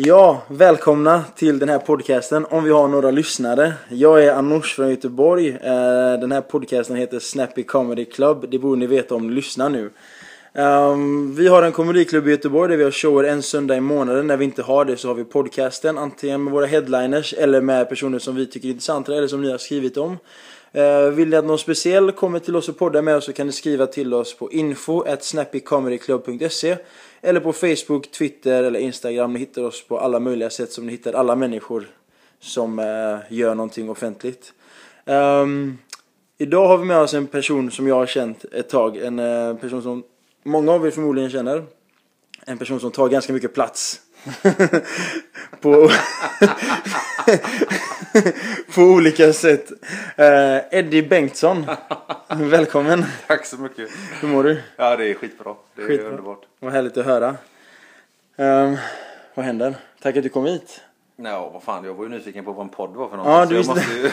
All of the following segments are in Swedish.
Ja, välkomna till den här podcasten om vi har några lyssnare. Jag är Anoush från Göteborg. Eh, den här podcasten heter Snappy Comedy Club. Det borde ni veta om ni lyssnar nu. Ehm, vi har en komediklubb i Göteborg där vi har shower en söndag i månaden. När vi inte har det så har vi podcasten antingen med våra headliners eller med personer som vi tycker är intressanta eller som ni har skrivit om. Eh, vill ni att någon speciell kommer till oss och poddar med oss så kan ni skriva till oss på info eller på Facebook, Twitter eller Instagram. Ni hittar oss på alla möjliga sätt som ni hittar alla människor som eh, gör någonting offentligt. Um, idag har vi med oss en person som jag har känt ett tag. En eh, person som många av er förmodligen känner. En person som tar ganska mycket plats. på, på olika sätt. Eh, Eddie Bengtsson. Välkommen. Tack så mycket. Hur mår du? Ja, det är skitbra. Det är Skitbra. underbart. Vad härligt att höra. Ehm, vad händer? Tack att du kom hit. Ja, vad fan, jag var ju nyfiken på vad en podd var för något. Ja, du ju...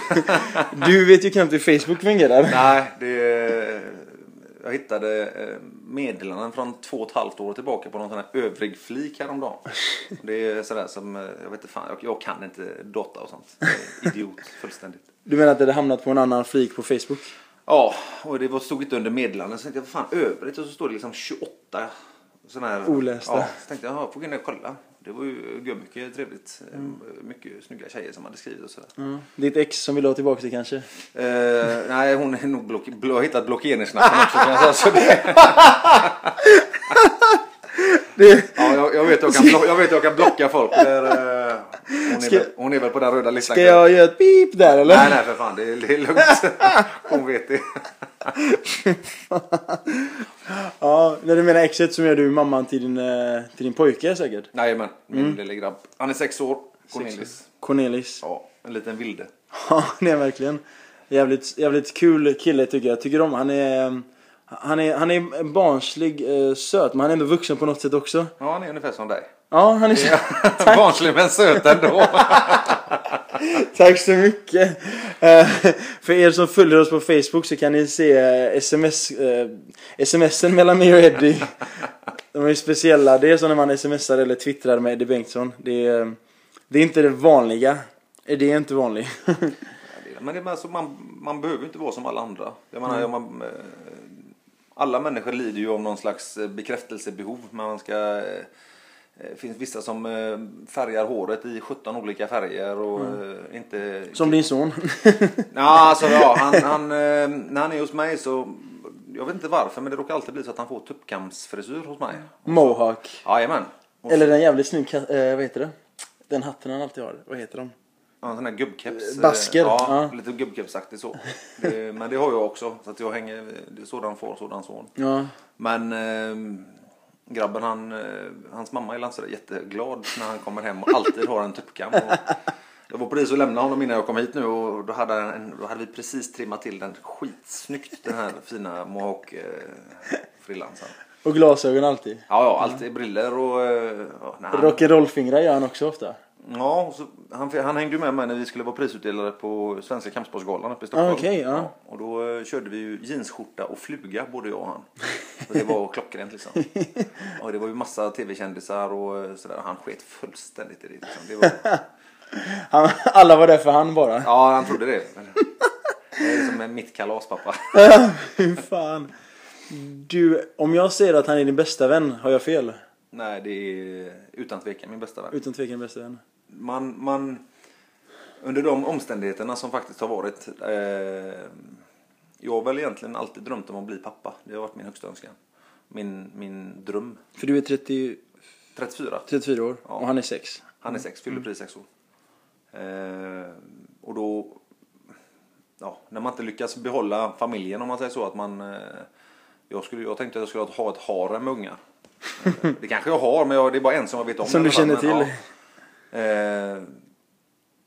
Du vet ju knappt hur Facebook fungerar. Nej, det... Jag hittade eh, meddelanden från två och ett halvt år tillbaka på någon sån här övrig flik häromdagen. Det är sådär som, eh, jag vet inte fan, jag, jag kan inte data och sånt. Jag Idiot, fullständigt. Du menar att det hade hamnat på en annan flik på Facebook? Ja, och det var, stod inte under meddelanden. Så tänkte jag, vad fan övrigt? Och så står det liksom 28 sådana här. Olästa. Ja, så tänkte jag, ja, får gå in och kolla. Det var ju mycket trevligt. Eh, Mycket snygga tjejer som hade skrivit och sådär. Mm. Ditt ex som vill ha tillbaka det kanske? Eh, nej, hon är nog block, blo, har hittat blockeringsknappen också kan jag säga. Det, Det, ja, jag, jag, vet att jag, kan jag vet jag kan blocka folk. Där, eh, hon, är väl, hon är väl på den röda listan. ska jag göra ett pip där eller? Nej, nej för fan. Det är, det är lugnt. Hon vet det. Ja, när du menar exet så menar du mamman till din, eh, till din pojke säkert? Jajamän, min Mm. lille grabb. Han är sex år. Cornelis. Cornelis. Ja, en liten vilde. Ja, det är verkligen. Jävligt, jävligt kul kille tycker jag. Tycker om han är... Han är, han är barnslig, eh, söt, men han är ändå vuxen på något sätt också. Ja, han är ungefär som dig. Ja, han är. Tack. Barnslig men söt ändå. Tack så mycket. Eh, för er som följer oss på Facebook så kan ni se eh, sms, eh, smsen mellan mig och Eddie. De är ju speciella. Det är som när man smsar eller twittrar med Eddie Bengtsson. Det är, det är inte det vanliga. Eddie är inte vanlig. men det alltså, man, man behöver inte vara som alla andra. Jag menar, jag, man, alla människor lider ju av någon slags eh, bekräftelsebehov. Man ska... eh, Det finns vissa som eh, färgar håret i 17 olika färger och eh, inte... Som din son. Ja, alltså ja, han, han, eh, när han är hos mig så... Jag vet inte varför men det råkar alltid bli så att han får tuppkamsfrisyr hos mig. Mohawk. Jajamän. Eller den jävligt snygg, eh, vad heter det? Den hatten han alltid har. Vad heter de? Ja, en sån här gubbkeps. Basker, Ja, ja. lite gubbkepsaktig så. Det, men det har jag också. Så att jag hänger, det är sådan far, sådan son. Ja. Men eh, grabben han, eh, hans mamma är sådär jätteglad när han kommer hem och alltid har en tuppkam. Och jag var precis och lämnade honom innan jag kom hit nu och då hade, en, då hade vi precis trimmat till den skitsnyggt. Den här fina mohawk eh. Och glasögon alltid. Ja, ja, alltid briller och... Eh, när han- Rock'n'roll-fingrar gör han också ofta. Ja, så, han, han hängde ju med mig när vi skulle vara prisutdelare på Svenska Kampsportsgalan uppe i Stockholm. Ah, okej, ja. Och då eh, körde vi ju jeansskjorta och fluga både jag och han. Och det var klockrent liksom. Och det var ju massa tv-kändisar och eh, sådär. Han sket fullständigt i det. Liksom. det var, Han, alla var där för han bara. ja, han trodde det. Det är som mitt kalaspappa. Fy fan. Du, om jag säger att han är din bästa vän, har jag fel? Nej, det är utan tvekan min bästa vän. Utan tvekan bästa vän. Man, man under de omständigheterna som faktiskt har varit. Eh, jag har väl egentligen alltid drömt om att bli pappa. Det har varit min högsta önskan. Min, min dröm. För du är 30, 34. 34 år Ja. och han är 6. Han är sex, fyller precis sex år. Eh, och då, ja, när man inte lyckas behålla familjen om man säger så att man, eh, jag, skulle, jag tänkte att jag skulle ha ett harem med ungar. Eh, det kanske jag har men jag, det är bara en som jag vet om. Som du känner men, till. ja. Eh,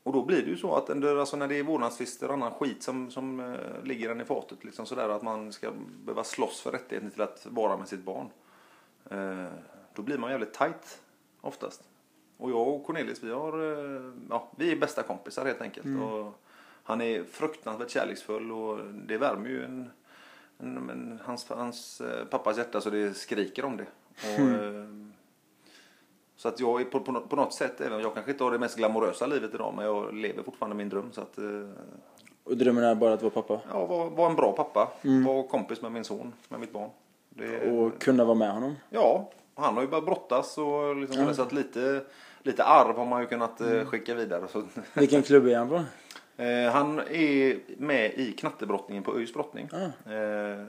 och då blir det ju så att alltså när det är vårdnadstvister och annan skit som, som eh, ligger en i fatet liksom sådär att man ska behöva slåss för rättigheten till att vara med sitt barn. Eh, då blir man jävligt tight oftast. Och jag och Cornelis vi har, eh, ja vi är bästa kompisar helt enkelt. Och han är fruktansvärt kärleksfull och det värmer ju en, en, en, hans, hans eh, pappas hjärta så det skriker om det. Och, eh, Så att jag är på, på, på något sätt, även jag kanske inte har det mest glamorösa livet idag, men jag lever fortfarande min dröm. Så att, eh, Och drömmen är bara att vara pappa. ja, var, var en bra pappa. Var kompis med min son, med mitt barn. Det, Och kunna vara med honom. Ja, han har ju börjat brottas och liksom, så att lite, lite arv har man ju kunnat eh, skicka vidare. Så, Vilken klubb är han på? Eh, han är med i knattebrottningen på ÖIS brottning. Ah. Eh,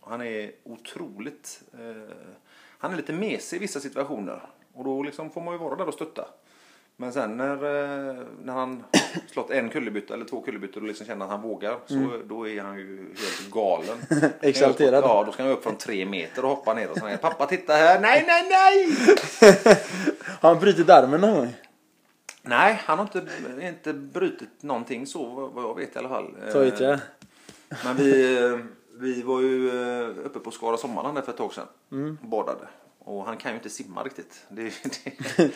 han är otroligt... Han är lite mesig i vissa situationer. Och då liksom får man ju vara där och stötta. Men sen när, eh, när han slått en kullerbytta eller två kullerbyttor och liksom känner att han vågar så då är han ju helt galen. Exalterad. Ja, då ska han upp från tre meter och hoppa ner och säga Pappa titta här! Nej, nej, nej! Har han brutit armen någon gång? Nej, han har inte, inte brutit någonting så vad jag vet i alla fall. Ta i Eh, trä. Men vi, eh, vi var ju eh, uppe på Skara Sommarland för ett tag sedan Mm. och badade. Och han kan ju inte simma riktigt. Det, det,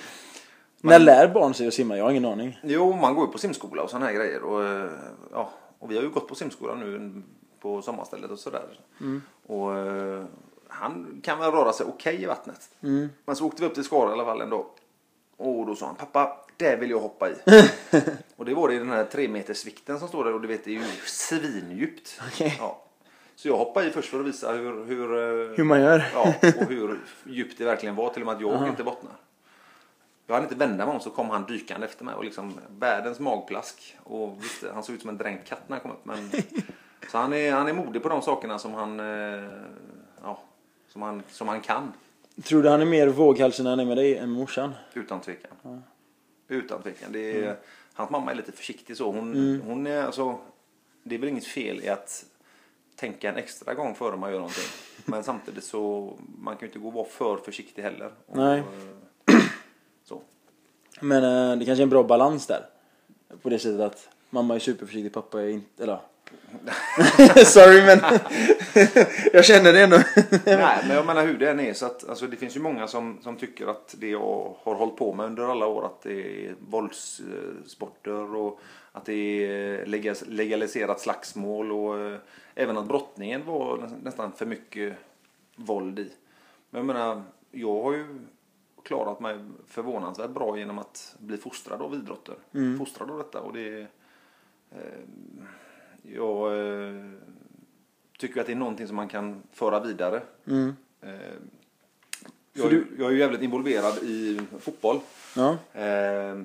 När lär barn sig att simma? Jag har ingen aning. jo, man går ju på simskola och sådana här grejer. Och, eh, ja, och vi har ju gått på simskola nu på sommarstället och sådär. Mm. Och eh, han kan väl röra sig okej i vattnet. Mm. Men så åkte vi upp till Skara i alla fall en dag. Och då sa han, pappa, där vill jag hoppa i. och det var det i den här tre meters svikten som står där och du vet det är ju svindjupt. Okej. Ja. Så jag hoppade i först för att visa hur, hur, eh, Hur man gör? ja, och hur djupt det verkligen var till och med att jag inte bottnar. Jag hade inte vända mig om så kom han dykande efter mig och liksom världens magplask. Och visst, han såg ut som en dränkt katt när han kom upp. Men, så han är, han är modig på de sakerna som han, eh, ja, som han, som han kan. Tror du han är mer våghalsig när han är med dig än morsan? Utan tvekan. Utan tvekan. Det är, Hans mamma är lite försiktig så. Hon, hon är alltså, det är väl inget fel i att tänka en extra gång före man gör någonting. Men samtidigt så man kan ju inte gå och vara för försiktig heller. Och, Nej. eh, Så. Men eh, det kanske är en bra balans där. På det sättet att mamma är superförsiktig, pappa är inte... Eller Sorry men jag känner det ändå. Nej, men jag menar hur det än är. Så att, alltså, det finns ju många som, som tycker att det jag har hållit på med under alla år, att det är våldssporter och att det är legaliserat slagsmål och eh, även att brottningen var nä- nästan för mycket våld i. Men jag menar, jag har ju klarat mig förvånansvärt bra genom att bli fostrad av idrotter. Fostrad av detta och det... Eh, jag eh, tycker att det är någonting som man kan föra vidare. Mm. Eh, jag, är ju- jag är ju jävligt involverad i fotboll. Ja. Eh,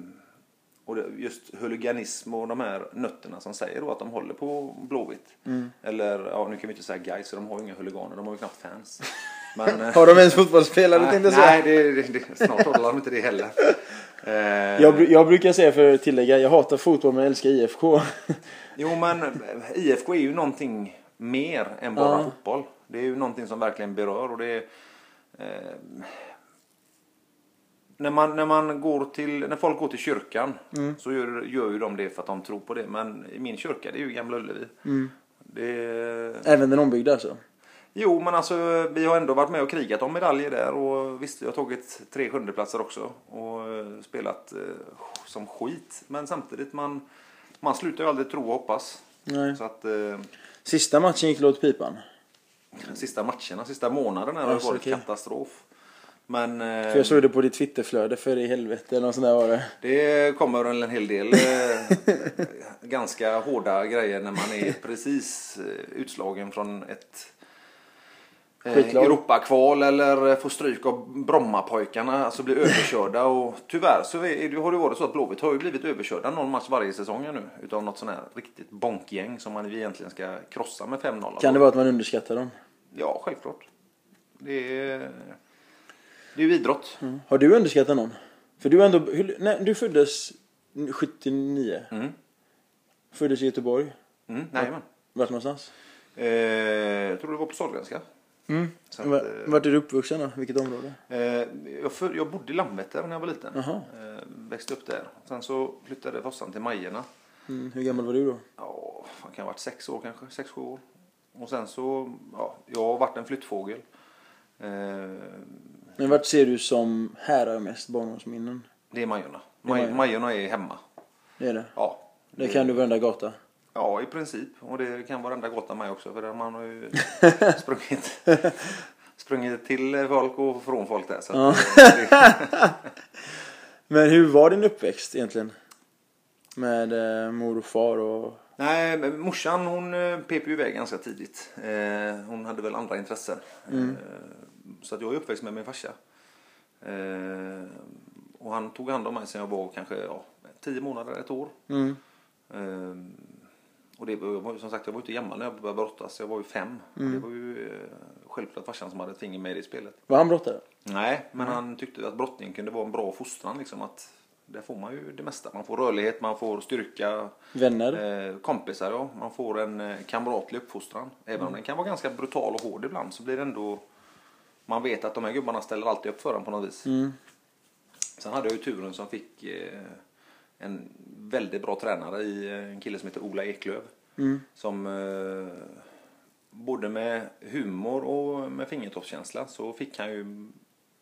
och just huliganism och de här nötterna som säger då att de håller på Blåvitt. Eller, ja nu kan vi inte säga guys de har ju inga huliganer, de har ju knappt fans. Men, eh, Har de ens fotbollsspelare tänkte jag säga? nej det, det, det, snart håller de inte det heller. Jag, jag brukar säga för att tillägga, jag hatar fotboll men älskar IFK. Jo men eh, IFK är ju någonting mer än bara Ja. fotboll. Det är ju någonting som verkligen berör och det är, eh, när, man, när man går till, när folk går till kyrkan så gör, gör ju de det för att de tror på det. Men i min kyrka, det är ju Gamla Ullevi. Det är, Även den ombyggda alltså. Jo, men alltså vi har ändå varit med och krigat om medaljer där och visst, vi har tagit tre sjundeplatser också och eh, spelat eh, som skit. Men samtidigt, man, man slutar ju aldrig tro och hoppas. Nej. Så att eh, Sista matchen gick det åt pipan. sista matcherna, sista månaderna har det Alltså, varit okej. katastrof. Men För jag såg det på ditt Twitterflöde för i helvete eller sånt där var det. det kommer en hel del eh, ganska hårda grejer när man är precis eh, utslagen från ett eh, Skitlag. Europakval eller får stryk av Brommapojkarna, alltså blir överkörda och tyvärr så är, har det varit så att Blåvitt har ju blivit överkörda någon match varje säsong nu utav något sånt här riktigt bonkgäng som man egentligen ska krossa med 5-0. Kan det vara att man underskattar dem? Ja, självklart. Det är, det är ju idrott. Har du underskattat någon? För du ändå, hur, nej, du föddes 79. Mm. Föddes i Göteborg. Mm, nej, men. Vart någonstans? Eh, jag tror det var på Sahlgrenska. Mm. Att, eh, Vart är du uppvuxen då? Vilket område? Eh, jag, för, jag bodde i Landvetter när jag var liten. Eh, växte upp där. Sen så flyttade farsan till Majorna. Mm. Hur gammal var du då? Ja, fan kan ha varit sex år kanske. Sex, sju år. Och sen så, ja, jag har varit en flyttfågel. Eh, Men vart ser du som härar mest barndomsminnen? det är Majorna. Det är Maj, Majorna. Majorna är hemma. Det är det? Ja. Det kan du varenda gata? Ja, i princip. Och det kan varenda gata mig också. För där man har ju sprungit, sprungit till folk och från folk där. Så det, Men hur var din uppväxt egentligen? Med eh, mor och far och... Nej, morsan hon eh, pep ju iväg ganska tidigt. Eh, hon hade väl andra intressen. Mm. Eh, så att jag är uppväxt med min farsa. Eh, och han tog hand om mig sen jag var kanske ja, tio månader, ett år. Mm. Eh, och det var, som sagt, jag var inte gammal när jag började brottas. Jag var ju fem. Och det var ju eh, självklart farsan som hade ett finger med i det spelet. Var han brottare? Nej, men han tyckte att brottning kunde vara en bra fostran. Liksom, att där får man ju det mesta. Man får rörlighet, man får styrka, Vänner? eh, kompisar. Ja. Man får en eh, kamratlig uppfostran. Även om den kan vara ganska brutal och hård ibland så blir det ändå... Man vet att de här gubbarna ställer alltid upp för en på något vis. Mm. Sen hade jag ju turen som fick eh, en väldigt bra tränare i eh, en kille som heter Ola Eklöv. Mm. Som eh, både med humor och med fingertoppskänsla så fick han ju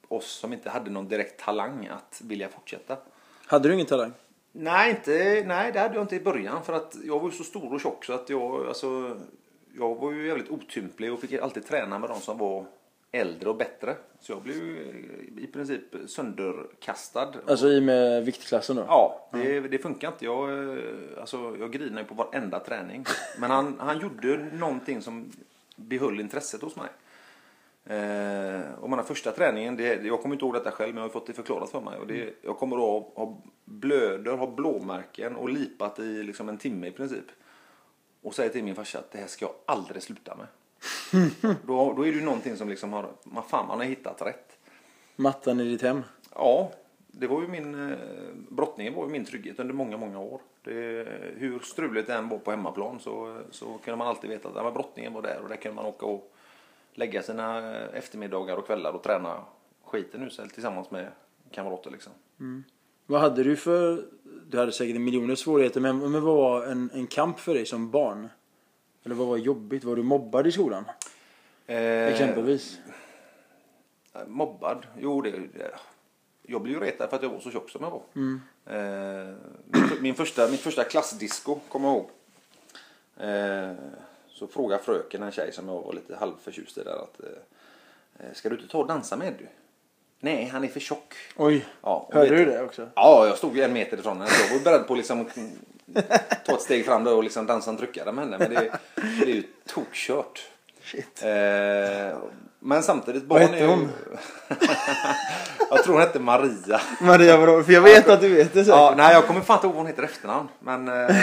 oss som inte hade någon direkt talang att vilja fortsätta. Hade du ingen talang? Nej, inte, nej, det hade jag inte i början för att jag var ju så stor och tjock så att jag, alltså, jag var ju jävligt otymplig och fick alltid träna med de som var äldre och bättre. Så jag blev ju i princip sönderkastad. Alltså i med viktklassen då? Ja, det, det funkar inte. Jag, eh, alltså, jag grinar ju på varenda träning. Men han, han gjorde någonting som behöll intresset hos mig. Eh, och menar, första träningen, det, jag kommer inte ihåg detta själv men jag har fått det förklarat för mig. Och det, jag kommer då ha blöder, ha blåmärken och lipat i liksom en timme i princip. Och säger till min farsa att det här ska jag aldrig sluta med. då, då är det ju någonting som liksom har, man, fan man har hittat rätt. Mattan i ditt hem? Ja, det var ju min, eh, brottningen var ju min trygghet under många, många år. Det, hur struligt det än var på hemmaplan så, så kunde man alltid veta att ja, brottningen var där och där kunde man åka och lägga sina eh, eftermiddagar och kvällar och träna skiten ur sig tillsammans med kamrater liksom. Vad hade du för... Du hade säkert miljoner svårigheter men, men vad var en, en kamp för dig som barn? Eller vad var jobbigt? Var du mobbad i skolan? Eh, Exempelvis? Mobbad? Jo, det, det, jag blev ju retad för att jag var så tjock som jag var. Eh, min, min, första, mitt första klassdisco, kommer jag ihåg. Eh, så frågade fröken en tjej som jag var lite halvförtjust i där att eh, Ska du inte ta och dansa med du? Nej, han är för tjock. Oj, Ja, hörde vet- du det också? Ja, jag stod en meter ifrån henne. Jag var beredd på liksom ta ett steg fram där och liksom dansa en tryckare med henne. Men det, det är ju tokkört. Shit. Eh, men samtidigt, Vad barn hette är ju... hon? jag tror hon hette Maria. Maria vadå? För jag vet att du vet det säkert. Ja, nej, jag kommer fan inte ihåg vad hon heter efternamn. Men... Eh,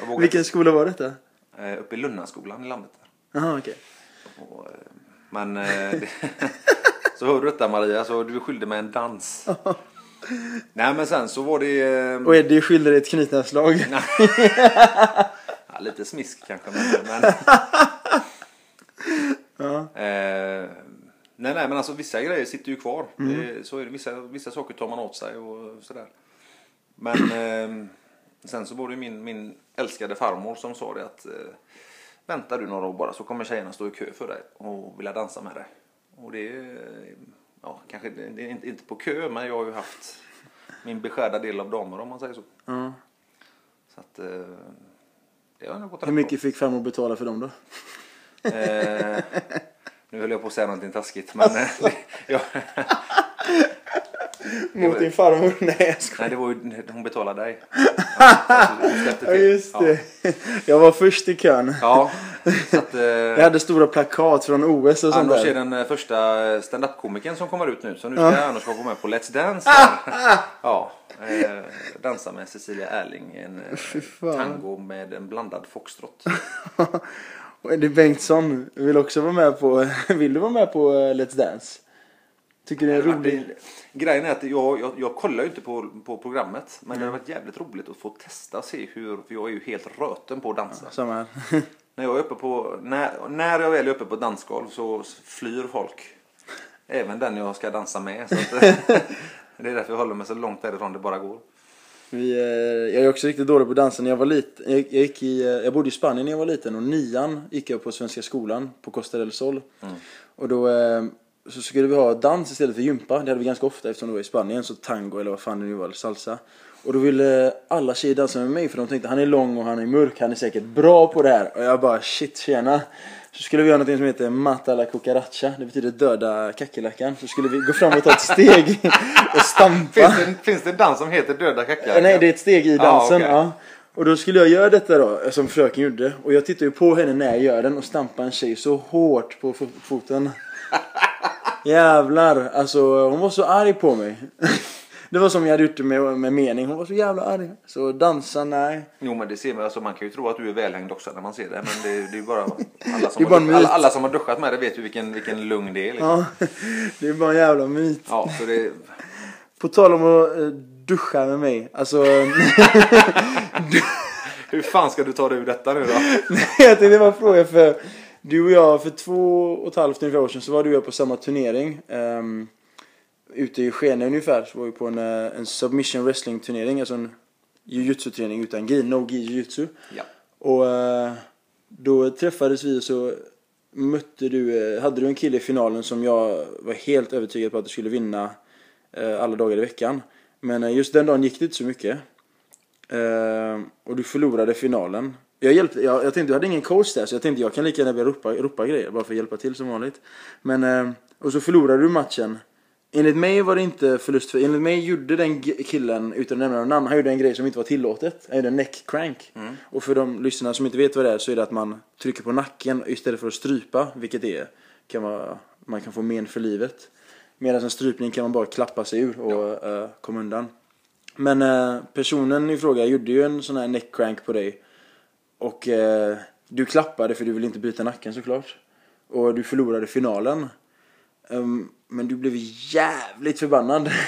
vågar Vilken skola var detta? Eh, uppe i Lunnaskolan i landet. Jaha okej. Och, eh, men... Eh, så hör du detta Maria, så du skyllde mig en dans. nej, men sen så var det... Eh, Och Eddie skyller ett knytnävsslag. Ja, lite smisk kanske. Men, Ja. eh, nej, nej, men alltså vissa grejer sitter ju kvar. Det, så är det. Vissa, vissa saker tar man åt sig och sådär. Men eh, sen så var det min, min älskade farmor som sa det att eh, vänta du några år bara så kommer tjejerna stå i kö för dig och vilja dansa med dig. Och det är, ja, kanske inte, inte på kö men jag har ju haft min beskärda del av damer om man säger så. Ja. Så att det har nog gått Hur mycket fick farmor betala för dem då? Eh, nu höll jag på att säga någonting taskigt men ja, Mot din farmor? Nej jag skojar. nej, det var ju, hon betalade dig. Ja, Ja just det. Jag var först i kön. Ja, ja att, Jag eh, hade stora plakat från OS och sånt Anders är där. den eh, första stand-up-komikern som kommer ut nu så nu ska Anders vara med på Let's Dance. Ja, eh, dansa med Cecilia Erling en eh, tango med en blandad foxtrot. Och Eddie Bengtsson vill också vara med på... Vill du vara med på eh, Let's Dance? Tycker det är roligt? Grejen är att jag, jag, jag kollar ju inte på, på programmet men det har varit jävligt roligt att få testa och se hur, för jag är ju helt röten på att dansa. Samma här. När jag är uppe på, när, när jag väl är uppe på dansgolv så flyr folk. Även den jag ska dansa med. Så att, det är därför jag håller mig så långt därifrån det bara går. Vi, eh, jag är också riktigt dålig på dansen. När jag var liten, jag, jag, gick i, eh, jag bodde i Spanien när jag var liten och nian gick jag på Svenska skolan på Costa del Sol. Och då eh, så skulle vi ha dans istället för gympa. Det hade vi ganska ofta eftersom det var i Spanien. Så tango eller vad fan det nu var, salsa. Och då ville alla tjejer dansa med mig för de tänkte han är lång och han är mörk, han är säkert bra på det här. Och jag bara shit tjena. Så skulle vi göra något som heter mata la cucaracha, det betyder döda kackerlackan. Så skulle vi gå fram och ta ett steg. och stampa. Finns det, finns det en dans som heter Döda kackerlackor? Nej, det är ett steg i dansen. Ja, Ja, okej. Och då skulle jag göra detta då, som fröken gjorde. Och jag tittar ju på henne när jag gör den och stampar en tjej så hårt på fo- foten. Jävlar, alltså hon var så arg på mig. Det var som jag hade gjort det med, med mening. Hon var så jävla arg. Så dansa, nej. Jo men det ser man, alltså, man kan ju tro att du är välhängd också när man ser det. Men det, det är ju bara alla som, bara har, alla, alla som har duschat med det vet ju vilken, vilken lugn det är. Liksom. Ja, det är bara en jävla myt. Ja, så det, På tal om att eh, duscha med mig. Alltså, hur fan ska du ta dig ur detta nu då? jag tänkte bara fråga för du och jag för två och ett halvt ungefär år sedan så var du och jag på samma turnering. Um, ute i Skene ungefär så var vi på en, eh, en submission wrestling turnering. Alltså en jujutsu-träning utan gi, no gi jujutsu. Ja. Och eh, då träffades vi och så mötte du, eh, hade du en kille i finalen som jag var helt övertygad på att du skulle vinna eh, alla dagar i veckan. Men eh, just den dagen gick det inte så mycket. Eh, och du förlorade finalen. Jag, hjälpte, jag, jag tänkte, du hade ingen coach där så jag tänkte jag kan lika gärna börja ropa, ropa grejer bara för att hjälpa till som vanligt. Men, eh, och så förlorade du matchen. Enligt mig var det inte förlust för enligt mig gjorde den killen, utan att nämna någon namn, han gjorde en grej som inte var tillåtet. Han gjorde en neck crank. Och för de lyssnarna som inte vet vad det är så är det att man trycker på nacken istället för att strypa, vilket det är. Kan vara, man kan få men för livet. Medan en strypning kan man bara klappa sig ur och eh, komma undan. Men eh, personen i fråga gjorde ju en sån här neck crank på dig. Och eh, du klappade för du ville inte byta nacken såklart. Och du förlorade finalen. Ehm, men du blev jävligt förbannad.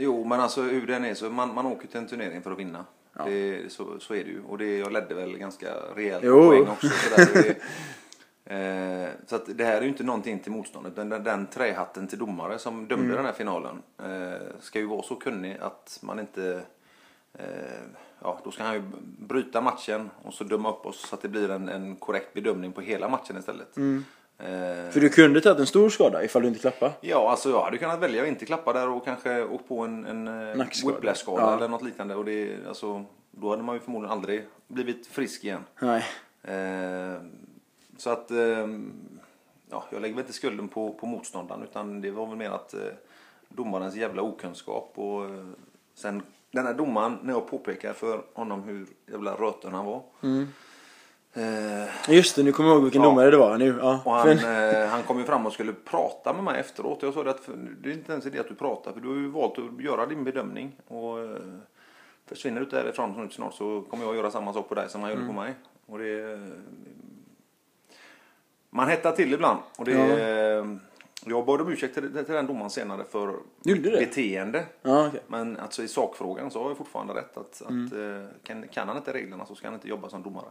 Jo, men alltså hur den är så man, man åker till en turnering för att vinna. Det, så, så är det ju. Och det, jag ledde väl ganska rejält Jo. poäng också. Sådär. Eh, så att det här är ju inte någonting till motståndet. Den, den, den trähatten till domare som dömde Mm. den här finalen eh, ska ju vara så kunnig att man inte eh, Ja, då ska han ju bryta matchen och så döma upp oss så att det blir en, en korrekt bedömning på hela matchen istället. Mm. Eh, För du kunde tagit en stor skada ifall du inte klappade. Ja, alltså jag hade kunnat välja att inte klappa där och kanske åkt på en, en eh, whiplash-skada Ja. eller något liknande. Och det, alltså, då hade man ju förmodligen aldrig blivit frisk igen. Nej. Eh, så att, eh, ja, jag lägger väl inte skulden på, på motståndaren utan det var väl mer att eh, domarens jävla okunskap och eh, sen den här domaren, när jag påpekar för honom hur jävla röten han var. Eh, Just det, nu kommer jag ihåg vilken Ja. domare det var nu. Ja. och han, eh, han kom ju fram och skulle prata med mig efteråt. Jag sa det att det är inte ens idé att du pratar för du har ju valt att göra din bedömning. Och eh, försvinner du inte därifrån snart så kommer jag göra samma sak på dig som han gjorde Mm. på mig. Och det, eh, man hettar till ibland. Och det, Ja. Eh, jag bad om ursäkt till, till den domaren senare för beteende. Ja, okej. Men alltså i sakfrågan så har jag fortfarande rätt att, Mm. att eh, kan, kan han inte reglerna så ska han inte jobba som domare.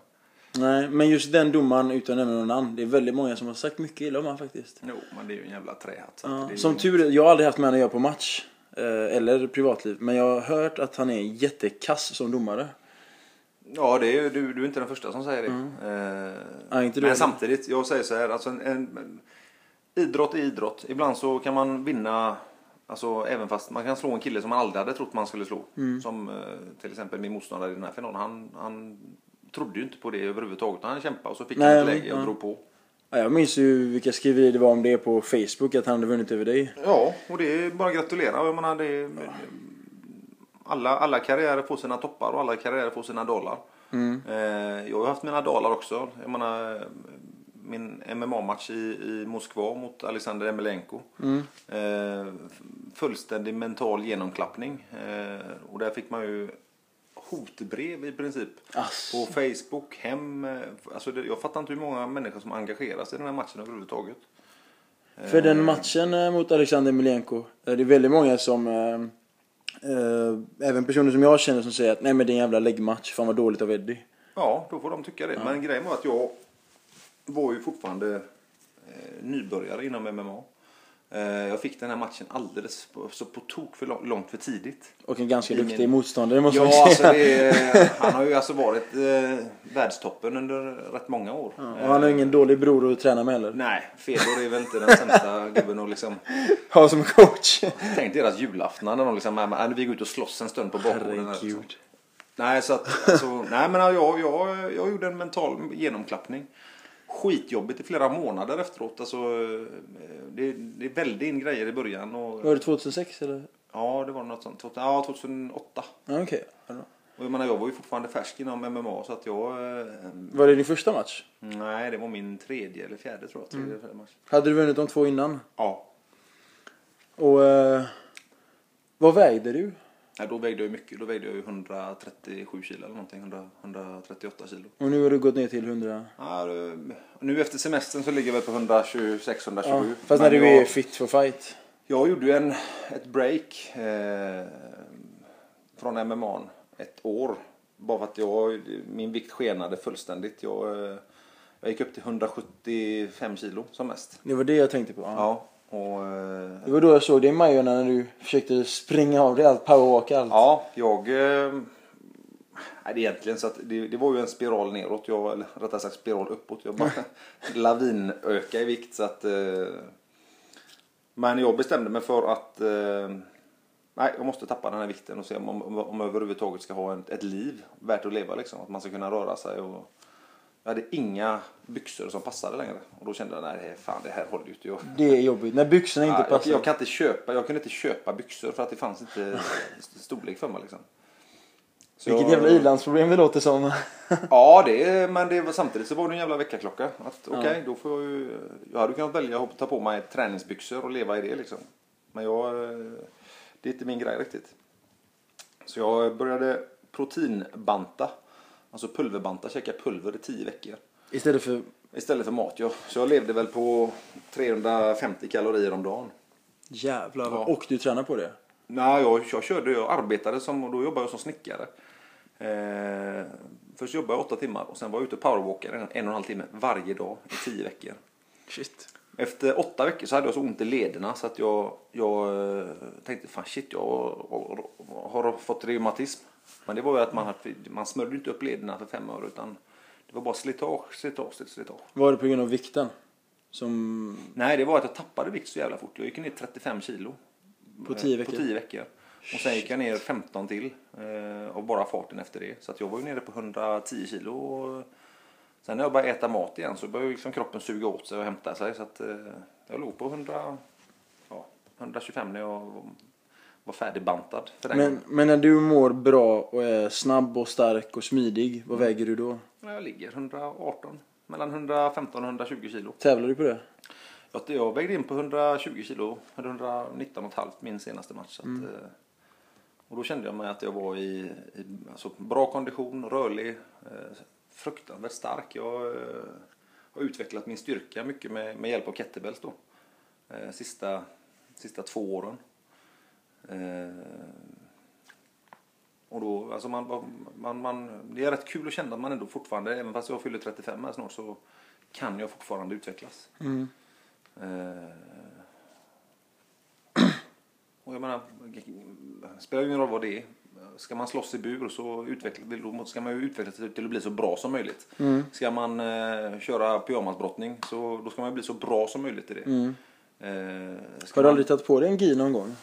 Nej, men just den domaren utan att nämna någon namn. Det är väldigt många som har sagt mycket illa om han faktiskt. Jo, men det är ju en jävla trähatt. är som ju- tur jag har aldrig haft med honom att göra på match. eh, Eller privatliv. Men jag har hört att han är jättekass som domare. Ja, det är, du, du är inte den första som säger det. Eh, Ja, inte du men samtidigt, jag säger så här, alltså en, en, idrott är idrott. Ibland så kan man vinna, alltså även fast man kan slå en kille som man aldrig hade trott man skulle slå. Mm. Som eh, till exempel min motståndare i den här finalen. Han, han trodde ju inte på det överhuvudtaget. Han kämpade och så fick Nej, han ett läge och ja. drog på. Ja, jag minns ju vilka skriverier det var om det på Facebook. Att han hade vunnit över dig. Ja, och det är bara att gratulera. Jag menar, är, alla, alla karriärer får sina toppar och alla karriärer får sina dalar. Mm. Eh, jag har haft mina dalar också. Jag menar, min MMA-match i, i Moskva mot Alexander Emelenko. Mm. Eh, fullständig mental genomklappning. Eh, och där fick man ju hotbrev i princip. Ass. På Facebook, hem. eh, Alltså det, jag fattar inte hur många människor som engagerar sig i den här matchen överhuvudtaget. För den matchen eh, mot Alexander Milenko. eh, Det är väldigt många som... eh, eh, även personer som jag känner som säger att nej men det är en jävla läggmatch. Fan vad dåligt av Eddie. Ja, då får de tycka det. Men grejen var att jag var ju fortfarande eh, nybörjare inom MMA. Eh, jag fick den här matchen alldeles på, så på tok för lång- långt för tidigt. Och en ganska I duktig min- motståndare måste man Ja, alltså säga. det, är- han har ju alltså varit eh, världstoppen under rätt många år. Ja, och han har ingen dålig bror att träna med heller. Nej, Fedor är väl inte den sämsta gubben att liksom... Ha som coach. Tänk deras julaftnar när de liksom, äh, äh, vi går ut och slåss en stund på bakgården. Herregud. Nej, så att, alltså, nej men jag, jag, jag gjorde en mental genomklappning. Skitjobbigt i flera månader efteråt. Alltså, eh, det, det välde in grejer i början. Och, Var det 2006 eller? Ja, det var något sånt. Ja, 2008. Ja. Och jag menar, jag var ju fortfarande färsk inom MMA så att jag... Eh, Var det din första match? nej, det var min tredje eller fjärde tror jag. Tredje eller fjärde match. Hade du vunnit de två innan? Ja. Och eh, vad vägde du? Nej, då vägde jag mycket. Då vägde jag ju 137 kilo eller någonting. 100, 138 kilo. Och nu har du gått ner till 100? Ja, nu efter semestern så ligger jag väl på 126-127. Ja, fast när Men du jag, är fit for fight. Jag gjorde ju en, ett break eh, från MMA ett år. Bara för att jag, min vikt skenade fullständigt. Jag, eh, jag gick upp till 175 kilo som mest. Det var det jag tänkte på. Ja. Ja. Och, eh, Det var då jag såg dig i Majorna när du försökte springa av dig allt, powerwalk allt. Ja, jag... Eh, nej, det är egentligen så att det, det var ju en spiral neråt. Jag, eller rättare sagt spiral uppåt. Jag bara lavinöka i vikt så att... Eh, men jag bestämde mig för att... Eh, nej, jag måste tappa den här vikten och se om, om, om jag överhuvudtaget ska ha ett, ett liv värt att leva liksom. Att man ska kunna röra sig och... Jag hade inga byxor som passade längre. Och då kände jag, nej fan det här håller ju inte. Jag, Det är jobbigt. När byxorna inte Ja, jag, passar. jag, kan inte köpa, jag kunde inte köpa byxor för att det fanns inte storlek för mig. Liksom. Så Vilket jag- jävla ilandsproblem det låter som. Ja, det, är- men det var, samtidigt så var det en jävla väckarklocka. Att okej, då får jag ju... Jag hade kunnat välja att ta på mig träningsbyxor och leva i det liksom. Men jag... eh, Det är inte min grej riktigt. Så jag började proteinbanta. Alltså pulverbanta, käka pulver i tio veckor. Istället för... Istället för mat. Jag, så jag levde väl på 350 kalorier om dagen. Jävlar. Ja. Och du tränar på det? Nej, jag, jag körde, jag arbetade som, och då jobbade jag som snickare. Eh, först jobbade jag åtta timmar och sen var jag ute och powerwalkade en, en och en halv timme varje dag i tio veckor. Shit. Efter åtta veckor så hade jag så ont i lederna så att jag, jag eh, tänkte fan shit jag har, har fått reumatism. Men det var ju att man, hade, man smörjde inte upp lederna för fem år utan det var bara slitage, slitage, slitage. Var det på grund av vikten? Som... Nej, det var att jag tappade vikt så jävla fort. Jag gick ner 35 kilo. På tio Eh, veckor? På 10 veckor. Och sen gick jag ner 15 till. Eh, och bara farten efter det. Så att jag var ju nere på 110 kilo. Och sen när jag började äta mat igen så började liksom kroppen suga åt sig och hämta sig. Så att eh, jag låg på 100, ja, 125 när jag var färdigbantad. För den Men, men när du mår bra och är snabb och stark och smidig, vad väger du då? Jag ligger 118. Mellan 115 och 120 kilo. Tävlar du på det? Jag, jag vägde in på 120 kilo, 119,5 min senaste match. Så att, Mm. eh, och då kände jag mig att jag var i, i alltså, bra kondition, rörlig, eh, fruktansvärt stark. Jag eh, har utvecklat min styrka mycket med, med hjälp av kettlebells då. Eh, sista, sista två åren. Eh, och då, alltså man, man, man, det är rätt kul att känna att man ändå fortfarande, även fast jag fyller 35 här snart, så kan jag fortfarande utvecklas. Mm. Eh, och jag menar, spelar ingen roll vad det är. Ska man slåss i bur så utveckla, då ska man ju utveckla sig till att bli så bra som möjligt. Mm. Ska man eh, köra pyjamasbrottning så då ska man bli så bra som möjligt i det. Mm. Eh, ska Har du man- aldrig tagit på dig en gi någon gång?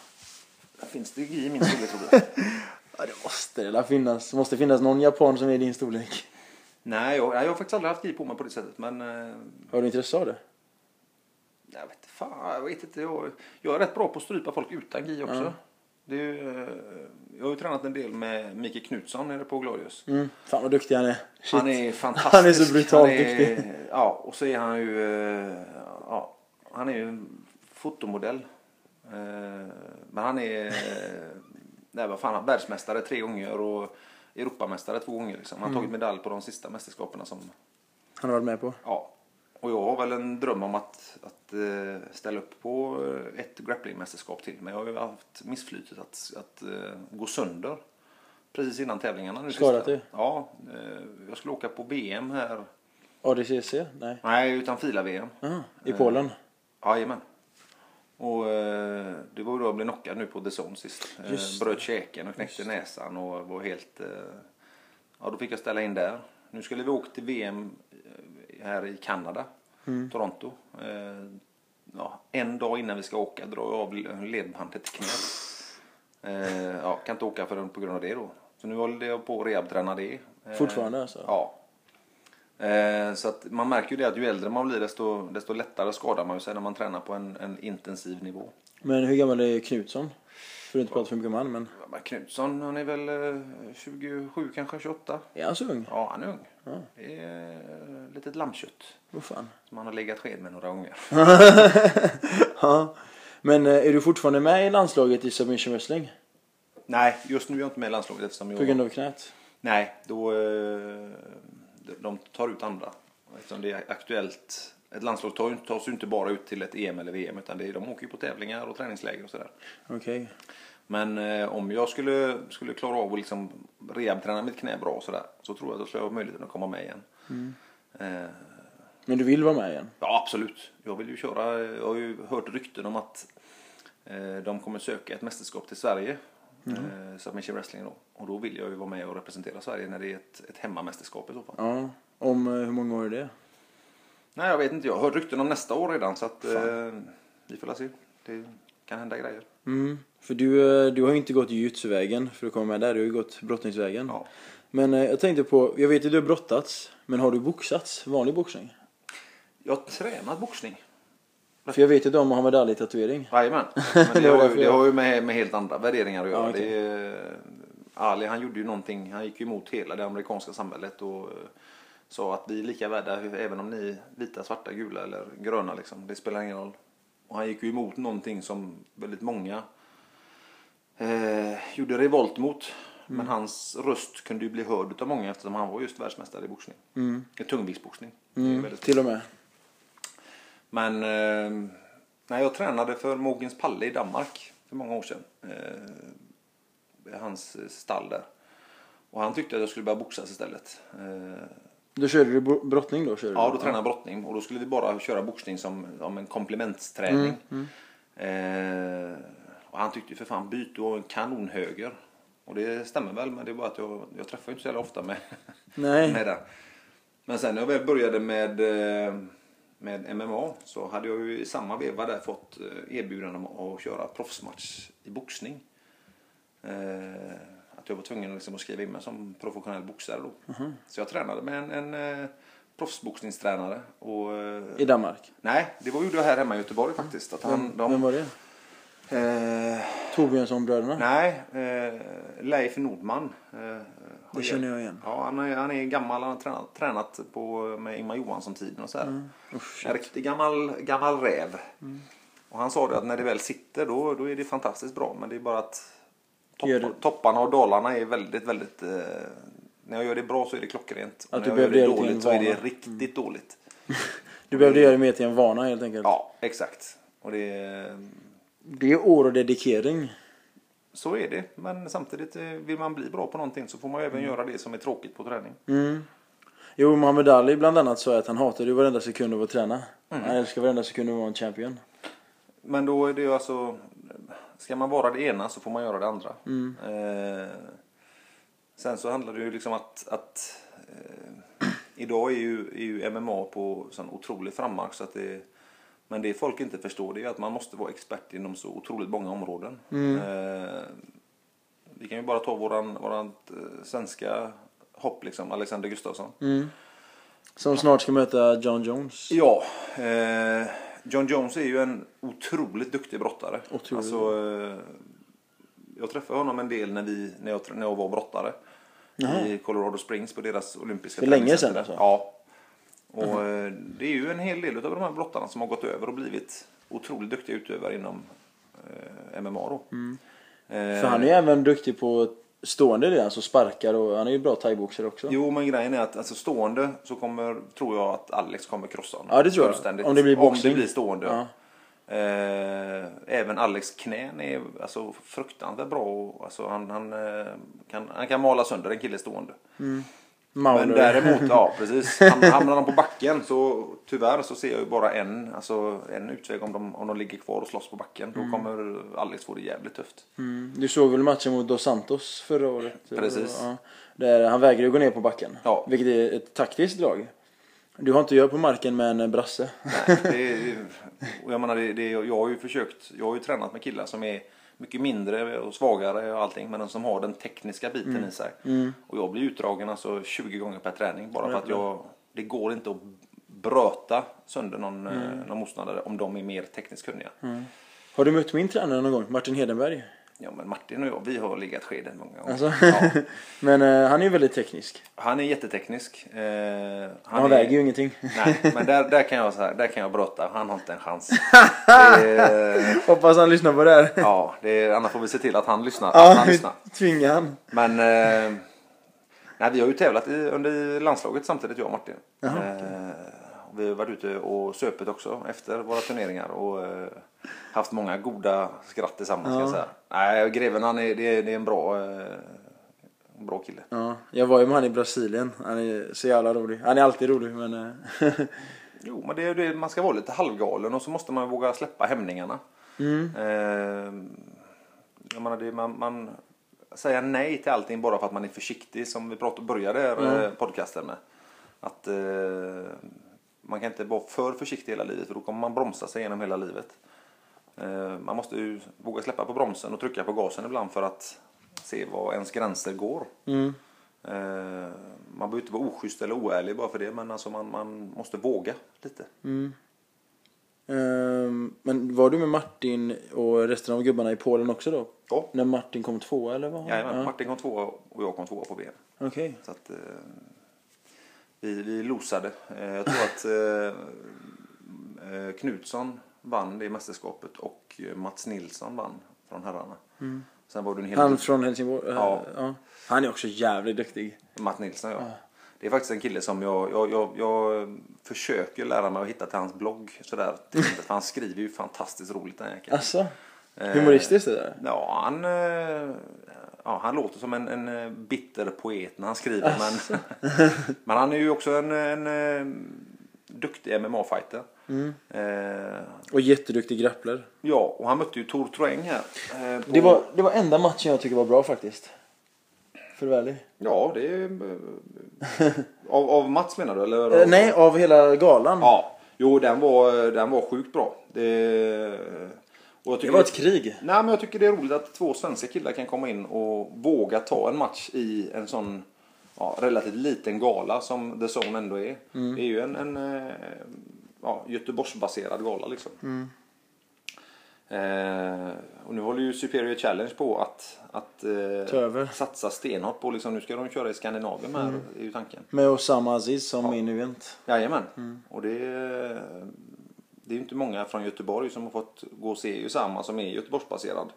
Finns det i min storlek tror du? Ja, det måste det där finnas. Det måste finnas någon japan som är i din storlek. Nej, jag, jag har faktiskt aldrig haft gi på mig på det sättet. Men eh, Har du intresse av det? Jag vet fan, jag vet inte. Jag, jag är rätt bra på att strypa folk utan gi också. Ja. Det är ju, eh, jag har ju tränat en del med Mikael Knutsson nere på Glorious. Mm. Fan vad duktig han är. Shit. Han är fantastisk. Han är så brutalt är- duktig. Ja, och så är han ju, eh, ja, han är ju en fotomodell. Eh, Men han är, eh, nej vad fan, världsmästare tre gånger och Europamästare två gånger. Liksom. Han har tagit medalj på de sista mästerskapen som Han har varit med på. Ja. Och jag har väl en dröm om att, att eh, ställa upp på eh, ett grapplingmästerskap till. Men jag har ju haft missflytet att, att eh, gå sönder precis innan tävlingarna. Nu Skadat dig? Ja. Eh, jag skulle åka på VM här. ADCC? Nej. Nej, utan fila-VM. I Polen? Jajamän. Och eh, det var ju då jag blev knockad nu på The Zone sist. Eh, bröt käken och knäckte näsan och var helt... Eh, ja, då fick jag ställa in där. Nu skulle vi åka till VM eh, här i Kanada, Toronto. Eh, ja, en dag innan vi ska åka drar jag av ledbandet i knät. Eh, ja, kan inte åka för, på grund av det då. Så nu håller jag på att rehabträna det. Fortfarande alltså? Ja. Eh, så att man märker ju det att ju äldre man blir desto, desto lättare skadar man sig när man tränar på en, en intensiv nivå. Men hur gammal är Knutsson? För att inte prata för mycket om han, men Ja, men Knutsson, han är väl eh, 27 kanske, 28? är han så ung? Ja, han är ung. Ja. Det är eh, litet lammkött Vad fan. som han har legat sked med några gånger. Ja. Men eh, är du fortfarande med i landslaget i submission wrestling? Nej, just nu är jag inte med i landslaget eftersom jag... På grund av knät? Nej, då... De tar ut andra. Eftersom det är aktuellt. Ett landslag tar tas ju inte bara ut till ett EM eller VM utan det är, de åker ju på tävlingar och träningsläger och sådär. Okej. Men eh, om jag skulle, skulle klara av att liksom rehabträna mitt knä bra sådär så tror jag att då skulle jag ha möjligheten att komma med igen. Eh, Men du vill vara med igen? ja, absolut. Jag vill ju köra. Jag har ju hört rykten om att eh, de kommer söka ett mästerskap till Sverige. Eh, submission wrestling då. Och då vill jag ju vara med och representera Sverige när det är ett, ett hemmamästerskap i så fall. Ja. Om eh, hur många år är det? Nej, jag vet inte. Jag har hört rykten om nästa år redan så att eh, vi får se. Det kan hända grejer. Mm. För du, eh, du har ju inte gått jujutsu-vägen för att komma med där. Du har ju gått brottningsvägen. Ja. Men eh, jag tänkte på, jag vet att du har brottats. Men har du boxats? Vanlig boxning? Jag har tränat boxning. För jag vet ju att du har Muhammad Ali-tatuering. Jajamän. Men det, har ju, det har ju med, med helt andra värderingar att göra. Ja, okej. det är, Ali han gjorde ju någonting, han gick ju emot hela det amerikanska samhället och eh, sa att vi är lika värda även om ni är vita, svarta, gula eller gröna liksom. Det spelar ingen roll. Och han gick ju emot någonting som väldigt många eh, gjorde revolt mot. Mm. Men hans röst kunde ju bli hörd av många eftersom han var just världsmästare i boxning. Mm. I tungviktsboxning. Det är Mm. Till och med. Men eh, när jag tränade för Mogens Palle i Danmark för många år sedan. Eh, hans stall där. Och han tyckte att jag skulle börja boxas istället. Eh, Då körde du bro- brottning då? Körde ja, du? då tränade jag brottning och då skulle vi bara köra boxning som, som en komplementsträning. Eh, och han tyckte ju för fan byt, du har en kanonhöger. Och det stämmer väl, men det är bara att jag, jag träffar inte så jävla ofta med, Nej. med den. Men sen när jag väl började med, eh, med MMA så hade jag ju i samma veva där fått eh, erbjudande om att köra proffsmatch i boxning. Eh, Att jag var tvungen liksom att skriva in mig som professionell boxare då. Mhm. Så jag tränade med en, en eh, proffsboxningstränare. Och, I Danmark? nej, det var gjorde jag här hemma i Göteborg faktiskt. Att han, Vem, de, vem var det? eh, Torbjörnsson-bröderna? Nej, eh, Leif Nordman. Eh, Det känner jag igen. Ja, han är, han är gammal. Han har tränat, tränat på, med Ingmar Johansson-tiden och så här. Mm. Usch, en riktig gammal, gammal räv. Och han sa att när det väl sitter då, då är det fantastiskt bra. Men det är bara att Gör topp, det- topparna och dalarna är väldigt, väldigt... Eh, när jag gör det bra så är det klockrent. Och Att när du jag gör det dåligt så är det riktigt dåligt. Du behövde göra det mer till en vana helt enkelt. Ja, exakt. Och det, Det är år och dedikering. Så är det. Men samtidigt eh, vill man bli bra på någonting så får man även göra det som är tråkigt på träning. Mm. Jo, Muhammad Ali bland annat sa att han hatade ju varenda sekund av att träna. Mm. Han älskar varenda sekund av att vara en champion. Men då är det ju alltså... Ska man vara det ena så får man göra det andra. Mm. Eh, sen så handlar det ju liksom att... att eh, idag är ju, är ju MMA på sån otrolig frammarsch så att det... Men det folk inte förstår det är att man måste vara expert inom så otroligt många områden. Mm. Eh, vi kan ju bara ta våran, våran eh, svenska hopp liksom, Alexander Gustafsson. Mm. Som snart ska möta John Jones. Ja, eh, John Jones är ju en otroligt duktig brottare. Otroligt. Alltså, eh, jag träffade honom en del när, vi, när, jag, när jag var brottare. Jaha. I Colorado Springs på deras olympiska För länge sedan alltså? Ja. Och eh, det är ju en hel del av de här brottarna som har gått över och blivit otroligt duktiga utövare inom eh, MMA då. Eh, För han är ju även duktig på stående det, alltså sparkar och han är ju bra thaiboxare också. Jo, men grejen är att alltså, stående så kommer, tror jag att Alex kommer krossa honom. Ja, det tror jag. Om det blir Om boxning. det blir stående. Ja. Eh, även Alex knän är alltså, fruktansvärt bra. Och, alltså, han, han, eh, kan, han kan mala sönder en kille stående. Mauler. Men däremot, ja precis. Ham- Hamnar han på backen så tyvärr så ser jag ju bara en, alltså, en utväg om de, om de ligger kvar och slåss på backen. Då kommer Alex få det jävligt tufft. Mm. Du såg väl matchen mot Dos Santos förra året? Precis. Ja. Där han vägrade gå ner på backen. Ja. Vilket är ett taktiskt drag. Du har inte göra på marken med en brasse. Nej, det är, jag menar, det, det, jag har ju försökt, jag har ju tränat med killar som är mycket mindre och svagare och allting men som har den tekniska biten i sig. Och jag blir utdragen alltså 20 gånger per träning bara för att jag, det går inte att bröta sönder någon, mm. någon motståndare om de är mer tekniskt kunniga. Har du mött min tränare någon gång? Martin Hedenberg? Ja, men Martin och jag, vi har legat skeden många gånger. Alltså. Ja. Men eh, han är ju väldigt teknisk. Han är jätteteknisk. Eh, Han, är- väger ju ingenting. Nej, men där, där, kan jag, så här, där kan jag brotta. Han har inte en chans. Är, Hoppas han lyssnar på det här. ja, det är, annars får vi se till att han lyssnar. Att Ja, han lyssnar. tvinga han. Men eh, nej, vi har ju tävlat i, under landslaget samtidigt jag och Martin. Jaha, eh, och vi har varit ute och söpet också efter våra turneringar och eh, haft många goda skratt tillsammans. Ska Ja. säga. Nej, greven han är, det, är, det är en bra, eh, bra kille. Ja, jag var ju med han i Brasilien. Han är så jävla rolig. Han är alltid rolig men... eh, Jo, men det är det, man ska vara lite halvgalen och så måste man våga släppa hämningarna. mm. Eh, jag menar, det, man, man säger nej till allting bara för att man är försiktig som vi pratade, började Mm. podcasten med. Att eh, man kan inte vara för försiktig hela livet för då kommer man bromsa sig genom hela livet. Eh, man måste ju våga släppa på bromsen och trycka på gasen ibland för att se var ens gränser går. Mm. Eh, man behöver inte vara oschysst eller oärlig bara för det men alltså man, man måste våga lite. Mm. Ehm, men var du med Martin och resten av gubbarna i Polen också då? Ja. När Martin kom tvåa eller vad? Jajamän, Ja. Martin kom tvåa och jag kom tvåa på ben. Okej. Så att, eh, vi, vi losade. Eh, jag tror att eh, eh, Knutsson vann det mästerskapet och Mats Nilsson vann från herrarna. Sen var det en hel Han från Helsingborg? Ja. ja. Han är också jävligt duktig. Mats Nilsson ja. Det är faktiskt en kille som jag, jag, jag, jag försöker lära mig att hitta till hans blogg. Sådär, för han skriver ju fantastiskt roligt den jäkeln. Alltså? Humoristiskt det där? Ja, han, ja, han låter som en, en eh, bitter poet när han skriver. Men, men han är ju också en, en, eh, duktig MMA-fighter. Mm. Eh, Och jätteduktig grappler. ja, och han mötte ju Tor Troeng här. eh, på- Det var, det var enda matchen jag tycker var bra faktiskt. För att vara ärlig. Ja, det är... eh, av, av Mats menar du? Eller? Eh, nej, av hela galan. Ja, jo den var, den var sjukt bra. Det, det var ett krig. Nej, men jag tycker det är roligt att två svenska killar kan komma in och våga ta en match i en sån ja, relativt liten gala som The Zone ändå är. Mm. Det är ju en, en eh, ja, Göteborgsbaserad gala liksom. Mm. Eh, och nu håller ju Superior Challenge på att, att eh, satsa stenhårt på liksom, nu ska de köra i Skandinavien här, Mm. är ju tanken. Med Osama Aziz som Ja. main event. Jajamän. Mm. Och det, det är ju inte många från Göteborg som har fått gå och se Usama som är Göteborgsbaserad.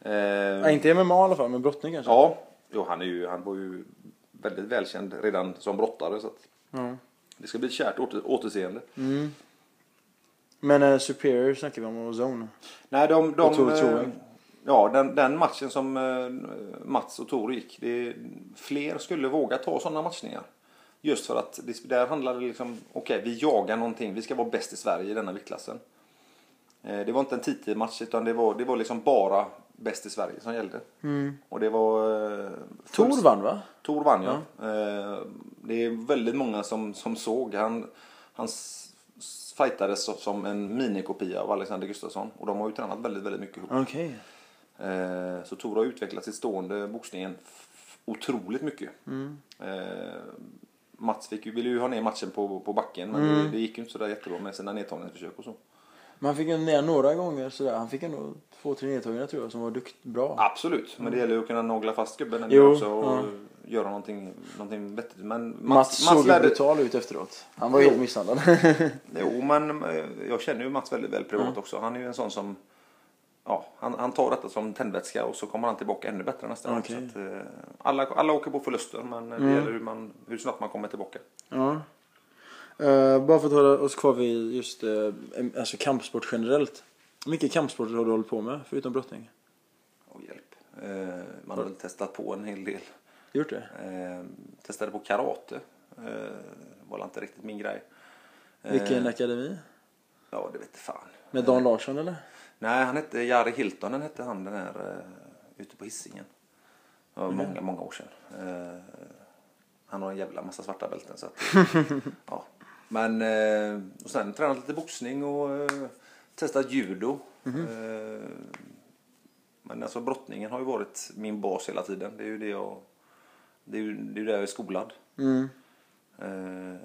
Eh, Ja, inte MMA i alla fall, men brottning kanske. Ja, jo, han, är ju, han var ju väldigt välkänd redan som brottare. Så att Ja. det ska bli ett kärt åter, återseende. Mm. Men eh, Superior snackar vi om och Zone. Nej, de, de, Och Tor eh, Troeng. Ja, den, den matchen som eh, Mats och Tor gick. Det, fler skulle våga ta sådana matchningar. Just för att det, där handlar det liksom, okej vi jagar någonting, vi ska vara bäst i Sverige i denna viktklassen. Eh, det var inte en titelmatch utan det var, det var liksom bara bäst i Sverige som gällde. Mm. Och det var... Eh, Tor vann va? Tor vann ja. Eh, det är väldigt många som, som såg. Han, han fightades som en minikopia av Alexander Gustafsson. Och de har ju tränat väldigt, väldigt mycket ihop. Okej. Eh, så Tor har utvecklat sitt stående boxningen otroligt mycket. Mm. Mats fick ville ju ha ner matchen på, på backen men Mm. det, det gick ju inte så där jättebra med sina nedtagningsförsök och så. Men han fick ju ner några gånger sådär. Han fick ändå två, tre nedtagningar tror jag som var dukt bra. Absolut, men det gäller ju att kunna nagla fast gubben en Jo, också och ja. göra någonting, någonting vettigt. Men Mats, Mats, såg ju lärde, brutal ut efteråt. Han var ju Jo. helt misshandlad. Jo, men eh, jag känner ju Mats väldigt väl privat också. Han är ju en sån som Ja, han, han tar detta som tändvätska och så kommer han tillbaka ännu bättre nästa gång. Så att, eh, alla, alla åker på förluster men det Mm. gäller hur, man, hur snabbt man kommer tillbaka. ja. Eh, bara för att hålla oss kvar vid just uh, alltså kampsport generellt. Hur mycket kampsporter har du hållit på med förutom brottning? Och hjälp. Eh, man har väl testat på en hel del. Gjort det? Eh, testade på karate. Eh, var inte riktigt min grej. Eh, Vilken akademi? Ja, det vet fan. Med Dan Larsson eller? Nej, han hette Jari Hiltonen hette han den här uh, ute på Hisingen. Det var många, många år sedan. Eh, han har en jävla massa svarta bälten så att, ja. Men eh, och sen tränat lite boxning och uh, testat judo. Eh, men alltså brottningen har ju varit min bas hela tiden. Det är ju det jag, det är ju det är där jag är skolad. Mm. Eh,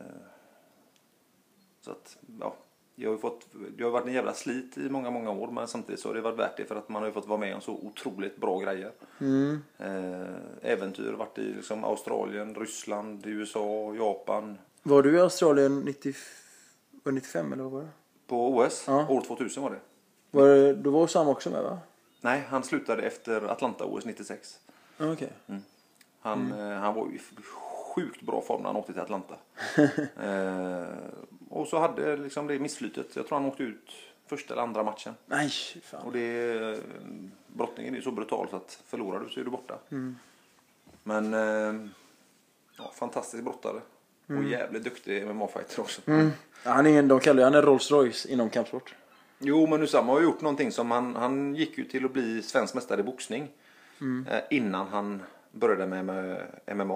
så att, ja. Jag har fått, det har varit en jävla slit i många, många år men samtidigt så har det varit värt det för att man har ju fått vara med om så otroligt bra grejer. Mm. Eh, äventyr, varit i liksom Australien, Ryssland, USA, Japan. Var du i Australien 90, var det 95 eller vad var det? På OS, Ja. år 2000 var det. Var det då var Sam också med va? Nej, han slutade efter Atlanta-OS 96. Ja, Okej. Han, eh, han var ju sjukt bra form när han åkte till Atlanta. eh, och så hade liksom det missflytet. Jag tror han åkte ut första eller andra matchen. Nej, fan. Och det, eh, brottningen är så brutal så att förlorar du så är du borta. Men eh, ja, fantastisk brottare. Och jävligt duktig MMA-fighter också. Mm. Han är de kallar ju han Rolls Royce inom kampsport. Jo, men Usama har gjort någonting som han, han gick ju till att bli svensk mästare i boxning. Eh, innan han började med, med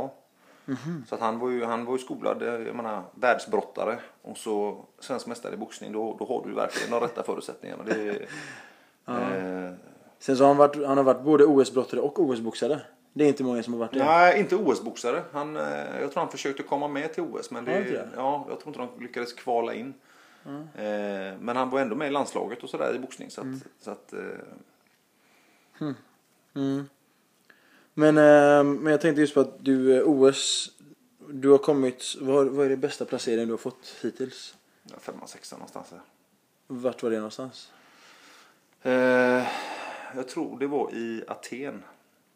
MMA. Så att han var ju, han var ju skolad, eh, jag menar, världsbrottare. Och så svensk mästare i boxning, då, då har du verkligen de rätta förutsättningarna. Det, eh, Sen så har han varit, han har varit både OS-brottare och OS-boxare. Det är inte många som har varit det. Nej, inte OS-boxare. Han, eh, jag tror han försökte komma med till OS, men det, ja, jag tror inte de lyckades kvala in. Eh, men han var ändå med i landslaget och sådär i boxning. Så att, så att, eh, Mm. Men, eh, men jag tänkte just på att du, eh, OS, du har kommit, vad, vad är det bästa placeringen du har fått hittills? ja, femma, sexa någonstans här. Vart var det någonstans? Eh, jag tror det var i Aten.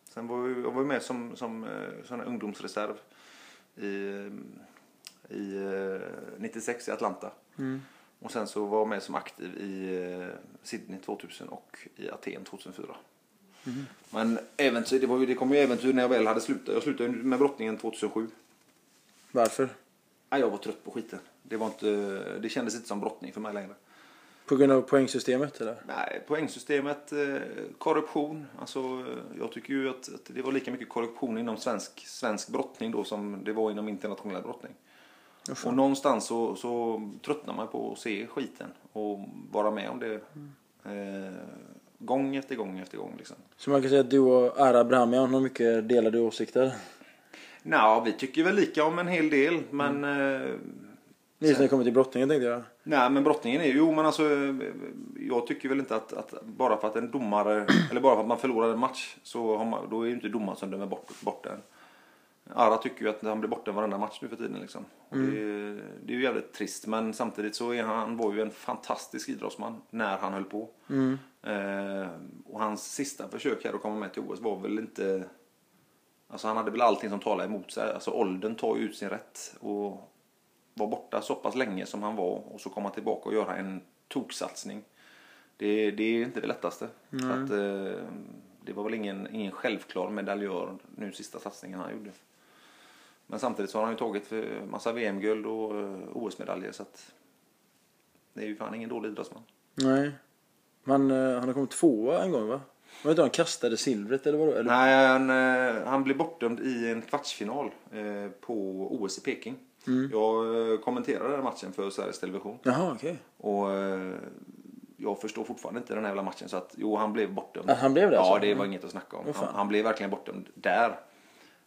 Sen var jag, jag var med som, som eh, sån ungdomsreserv i, eh, i eh, 96 i Atlanta. Och sen så var jag med som aktiv i eh, Sydney 2000 och i Aten 2004. Men äventyr, det, var ju, det kom ju äventyr när jag väl hade slutat. Jag slutade med brottningen 2007. Varför? Nej, jag var trött på skiten. Det, var inte, det kändes inte som brottning för mig längre. På grund av poängsystemet eller? Nej, poängsystemet, eh, korruption. Alltså, jag tycker ju att, att det var lika mycket korruption inom svensk, svensk brottning då som det var inom internationell brottning. Och någonstans så, så tröttnar man på att se skiten och vara med om det eh, gång efter gång efter gång. Liksom. Så man kan säga att du och Ara Abrahamian har mycket delade åsikter? Nå, vi tycker väl lika om en hel del, men eh, Just när det kommer till brottningen tänkte jag. Nej men brottningen är ju, jo men alltså jag tycker väl inte att, att bara för att en domare, eller bara för att man förlorar en match så har man, då är ju inte domaren som dömer bort, bort den. Ara tycker ju att han blir borta varenda match nu för tiden liksom. Och det, det är ju jävligt trist men samtidigt så är han, han var ju en fantastisk idrottsman när han höll på. Eh, och hans sista försök här att komma med till OS var väl inte Alltså han hade väl allting som talade emot sig. Alltså åldern tar ju ut sin rätt. Och var borta så pass länge som han var och så komma tillbaka och göra en toksatsning. Det, det är inte det lättaste. Så att, eh, det var väl ingen, ingen självklar medaljör nu sista satsningen han gjorde. Men samtidigt så har han ju tagit massa VM-guld och eh, OS-medaljer så att det är ju fan ingen dålig idrottsman. Nej. Men eh, han har kommit tvåa en gång va? Var det inte han kastade silvret eller vadå? Eller? Nej, han, eh, han blev bortdömd i en kvartsfinal på OS i Peking. Jag eh, kommenterade den matchen för Sveriges Television. Jaha okej. Och eh, jag förstår fortfarande inte den här jävla matchen. Så att, jo, han blev bortdömd. Ja, han blev det Ja, alltså? det var inget att snacka om. Fan. han, han blev verkligen bortdömd där.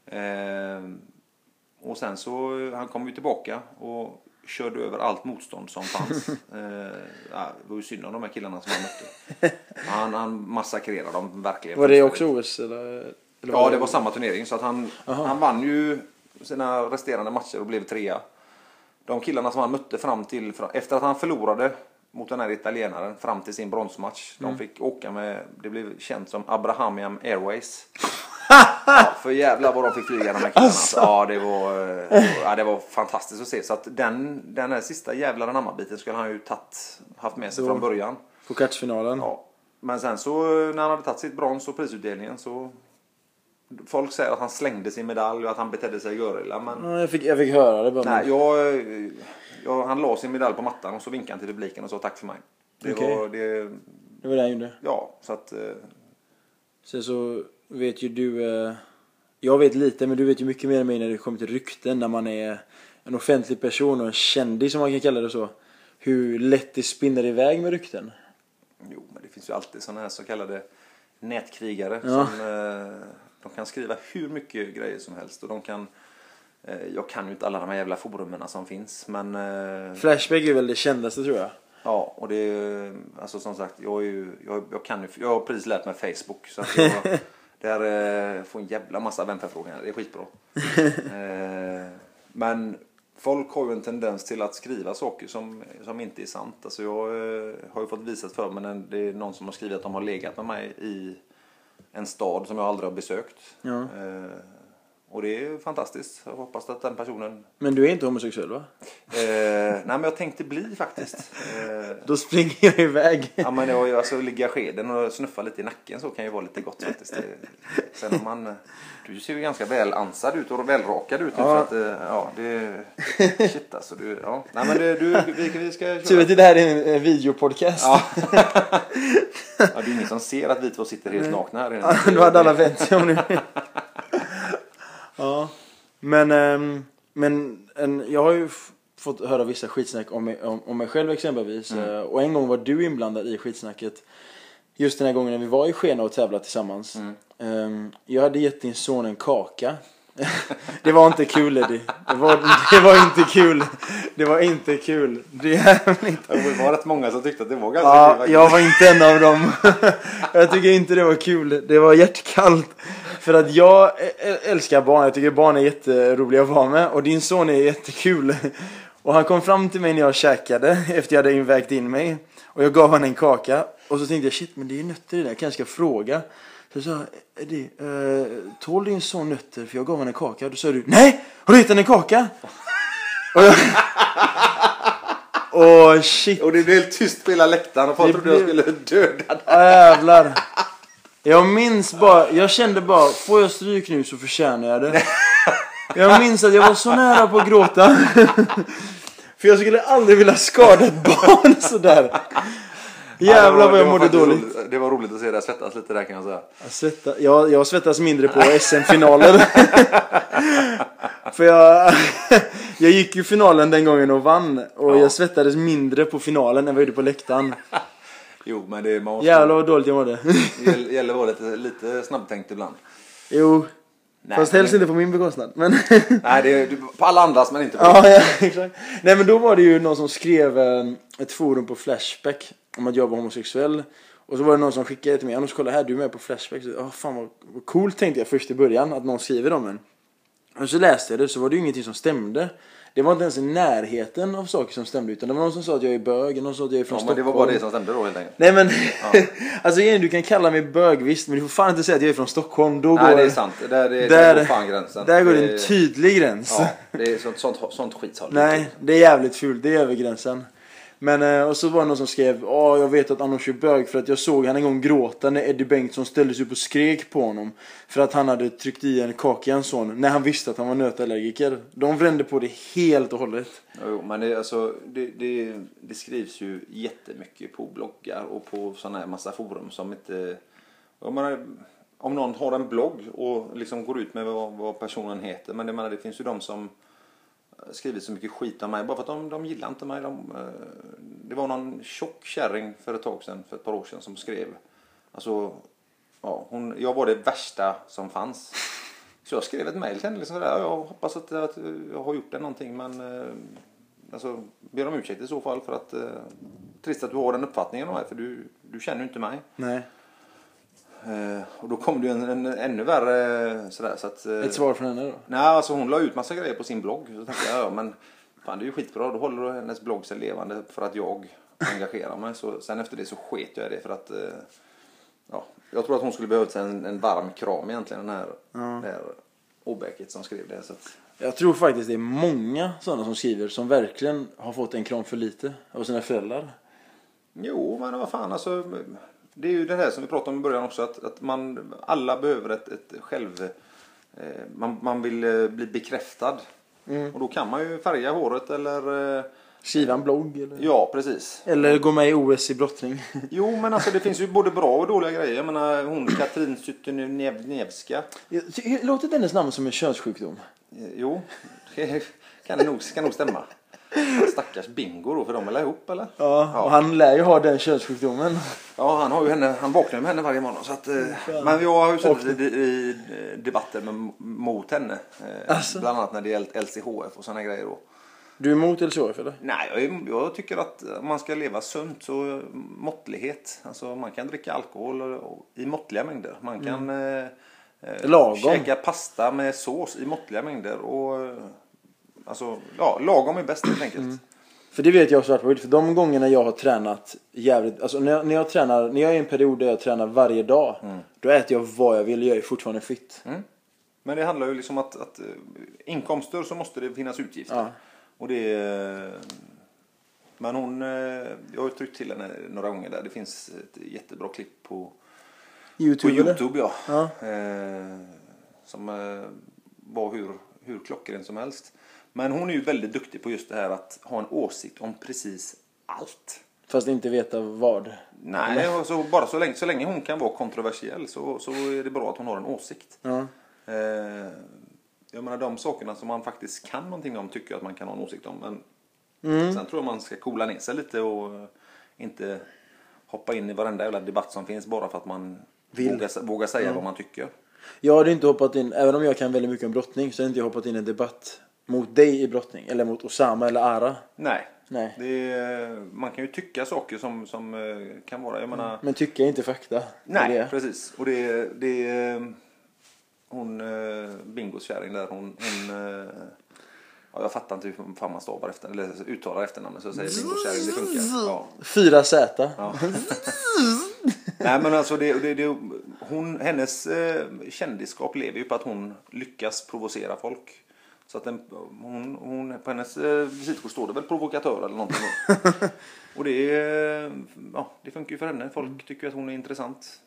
Eh, och sen så, han kom ju tillbaka och körde över allt motstånd som fanns. eh, det var ju synd om de här killarna som han mötte. Han, han massakrerade dem verkligen. Var det också OS eller? eller Ja, det var samma turnering. Så att han, Aha. han vann ju sina resterande matcher och blev trea. De killarna som han mötte fram till, efter att han förlorade mot den här italienaren fram till sin bronsmatch. Mm. De fick åka med, det blev känt som Abrahamian Airways. Ja, för jävlar vad de fick flyga de här killarna. Alltså. Ja, det var, eh, ja, det var fantastiskt att se. Så att den, den här sista jävla anamma-biten skulle han ju tatt, haft med sig Så- från början. På kvartsfinalen? Ja. Men sen så när han hade tagit sitt brons och prisutdelningen så Folk säger att han slängde sin medalj och att han betedde sig görilla men Ja, jag, fick, jag fick höra det bara. nej, jag, jag, han la sin medalj på mattan och så vinkade han till publiken och sa tack för mig. Det Okej. var det, Det var det han gjorde. ja så att eh, Sen så vet ju du, eh, jag vet lite men du vet ju mycket mer än mig när det kommer till rykten när man är en offentlig person och en kändis som man kan kalla det så. Hur lätt det spinner iväg med rykten. Jo, men det finns ju alltid sådana här så kallade nätkrigare Ja. som eh, de kan skriva hur mycket grejer som helst och de kan eh, jag kan ju inte alla de här jävla forumen som finns men Flashback är väl det kändaste tror jag. Ja, och det är alltså som sagt, jag, är ju, jag, jag kan ju, jag har precis lärt mig Facebook. Så att jag, där eh, får en jävla massa vänförfrågningar, det är skitbra. eh, men folk har ju en tendens till att skriva saker som, som inte är sant. Alltså jag eh, har ju fått visat för mig när det är någon som har skrivit att de har legat med mig i en stad som jag aldrig har besökt. Ja. Och det är fantastiskt. Jag hoppas att den personen... Men du är inte homosexuell va? Eh, nej men jag tänkte bli faktiskt. Eh, Då springer jag iväg. Ja men jag, alltså ligga skeden och snuffa lite i nacken så kan ju vara lite gott faktiskt. Sen om man, du ser ju ganska väl ansad ut och välrakad ut. Ja. Att, eh, ja, det, shit alltså. Du, ja. Nej men det, du, vi, vi ska köra. Tur att det här är en videopodcast. Ja. ja, det är ingen som ser att vi två sitter helt nakna här. Då hade alla vänt sig om nu. Ja. Men, ehm, men en, jag har ju fått höra vissa skitsnack om mig, om, om mig själv exempelvis. Mm. Eh, Och en gång var du inblandad i skitsnacket. Just den här gången när vi var i Skena och tävlade tillsammans. Mm. Ehm, Jag hade gett din son en kaka. det var inte kul Eddie. Det var, det var inte kul. Det var inte kul. Det inte Det var rätt många som tyckte att det var ganska Ja, kul jag var inte en av dem. jag tycker inte det var kul. Det var hjärtkallt. För att jag älskar barn. Jag tycker barn är jätteroliga att vara med. Och din son är jättekul. Och han kom fram till mig när jag käkade efter jag hade invägt in mig. Och jag gav honom en kaka. Och så tänkte jag shit men det är ju nötter i det där. Jag kanske ska fråga. Så jag sa Eddie, eh, tål din son nötter? För jag gav honom en kaka. Då sa du nej! Har du gett en kaka? Och jag... Åh shit. Och det blev helt tyst på hela läktaren och folk trodde jag blev- skulle döda dig. Jävlar. Jag minns bara, jag kände bara, får jag stryk nu så förtjänar jag det. Jag minns att jag var så nära på att gråta. För jag skulle aldrig vilja skada ett barn sådär. Jävlar vad jag mådde dåligt. roligt. Det var roligt att se dig svettas lite där kan jag säga. Jag, svettas, jag, jag svettas mindre på SM-finaler. För jag, jag gick ju finalen den gången och vann. Och Ja. jag svettades mindre på finalen än vad jag gjorde på läktaren. Jo, men det man måste, Jävlar vad dåligt jag mådde. det gäller- att vara lite, lite snabbtänkt ibland. Jo, Nej, fast helst inte på min bekostnad. Men Nej, det är, du- på alla andras men inte på ja, ja, exakt. Nej men då var det ju någon som skrev eh, ett forum på Flashback om att jag var homosexuell. Och så var det någon som skickade till mig, annars kolla här du är med på Flashback. Så, oh, fan vad, vad coolt tänkte jag först i början att någon skriver om en. Och så läste jag det så var det ju ingenting som stämde. Det var inte ens i närheten av saker som stämde utan det var någon som sa att jag är bög, någon som sa att jag är från Ja, men det Stockholm. var bara det som stämde då helt enkelt. Nej men, alltså igen, du kan kalla mig bög visst men du får fan inte säga att jag är från Stockholm. Då Nej, går, det är sant. Där, det, där, Där- går fan gränsen. Där går det det en tydlig gräns. Ja, det är sånt, sånt, sånt skit. Nej, det är jävligt fult. Det är över gränsen. Men, eh, och så var det någon som skrev Ja, jag vet att Anders är bög för att jag såg han en gång gråta när Eddie Bengtsson ställde sig upp och skrek på honom. För att han hade tryckt i en kaka i hans son när han visste att han var nötallergiker. De vände på det helt och hållet. Jo, men det, alltså, det, det, det skrivs ju jättemycket på bloggar och på sådana här massa forum som inte... Jag menar, om någon har en blogg och liksom går ut med vad, vad personen heter. Men det, menar, det finns ju de som skrivit så mycket skit om mig bara för att de, de gillar inte mig. De, eh, det var någon tjock kärring för ett tag sedan, för ett par år sedan som skrev. Alltså, ja, hon, jag var det värsta som fanns. Så jag skrev ett mejl till henne. Liksom sådär, jag hoppas att, att jag har gjort det någonting men eh, alltså, ber om ursäkt i så fall för att eh, trist att du har den uppfattningen om mig för du, du känner ju inte mig. Nej. Eh, och då kom det ju en, en ännu värre eh, sådär så att... eh, Ett svar från henne då? Nej, alltså hon la ut massa grejer på sin blogg. Så tänkte jag, ja men fan det är ju skitbra. Då håller hennes blogg sig levande för att jag engagerar mig. Så, sen efter det så sket jag i det för att... Ja, jag tror att hon skulle behövt en, en varm kram egentligen den här, det här obäcket som skrev det. Så att, Jag tror faktiskt det är många sådana som skriver som verkligen har fått en kram för lite av sina föräldrar. jo, men vad fan alltså. Det är ju det här som vi pratade om i början också. Att, att man, alla behöver ett, ett själv... Eh, man, man vill eh, bli bekräftad. Och då kan man ju färga håret eller... Eh, Skriva en blogg eller? ja, precis. Eller gå med i OS i brottning. Jo, men alltså det finns ju både bra och dåliga grejer. Jag menar hon Katrin Zytomierska. Låter hennes namn som en könssjukdom? Eh, Jo, det kan nog, ska nog stämma. Stackars Bingo då, för de är väl ihop eller? Ja, och han lär ju ha den könssjukdomen. Ja, han har ju henne, han vaknar med henne varje morgon. Så att, eh, men jag har ju suttit i, i debatter med, mot henne. Eh, Alltså? Bland annat när det gällt LCHF och sådana grejer då. Du är emot LCHF eller? Nej, jag, jag tycker att man ska leva sunt. Så måttlighet. Alltså man kan dricka alkohol och, och, i måttliga mängder. Man kan eh, eh, Mm. Lagom. käka pasta med sås i måttliga mängder. Och, eh, alltså, ja, lagom är bäst helt enkelt. Mm. För det vet jag svart på vitt. För de gångerna jag har tränat jävligt, alltså när jag, när jag tränar, när jag är i en period där jag tränar varje dag. Då äter jag vad jag vill, jag är fortfarande fit. Mm. Men det handlar ju liksom att, att eh, inkomster så måste det finnas utgifter. Ja. Och det är, men hon, eh, jag har ju tryckt till henne några gånger där. Det finns ett jättebra klipp på, på Youtube, eller? Youtube ja. Ja. Eh, som eh, var hur, hur klockren som helst. Men hon är ju väldigt duktig på just det här att ha en åsikt om precis allt. Fast inte veta vad. Nej, alltså bara så länge, så länge hon kan vara kontroversiell så, så är det bra att hon har en åsikt. Ja. Eh, jag menar de sakerna som man faktiskt kan någonting om tycker jag att man kan ha en åsikt om. Men Mm. sen tror jag man ska coola ner sig lite och inte hoppa in i varenda jävla debatt som finns bara för att man Vill. vågar, vågar säga vad man tycker. Jag hade inte hoppat in, även om jag kan väldigt mycket om brottning, så hade inte jag hoppat in i en debatt mot dig i brottning. Eller mot Osama eller Ara. Nej. Nej. Det är, man kan ju tycka saker som, som eh, kan vara, jag menar, Men tycka är inte fakta. Nej det. precis. Och det, det är hon, eh, Bingos kärring där, hon, hon eh, ja, jag fattar inte hur fan man stavar efter, eller uttalar efternamnet så jag säger Bingos kärring, det funkar. Ja. Fyra Z. Ja. Nej men alltså det, det, det, hon, hennes eh, kändisskap lever ju på att hon lyckas provocera folk. Så att den, hon, hon, på hennes eh, visitkort står det väl provokatör eller någonting. Och det, är, ja, det funkar ju för henne. Folk tycker att hon är intressant.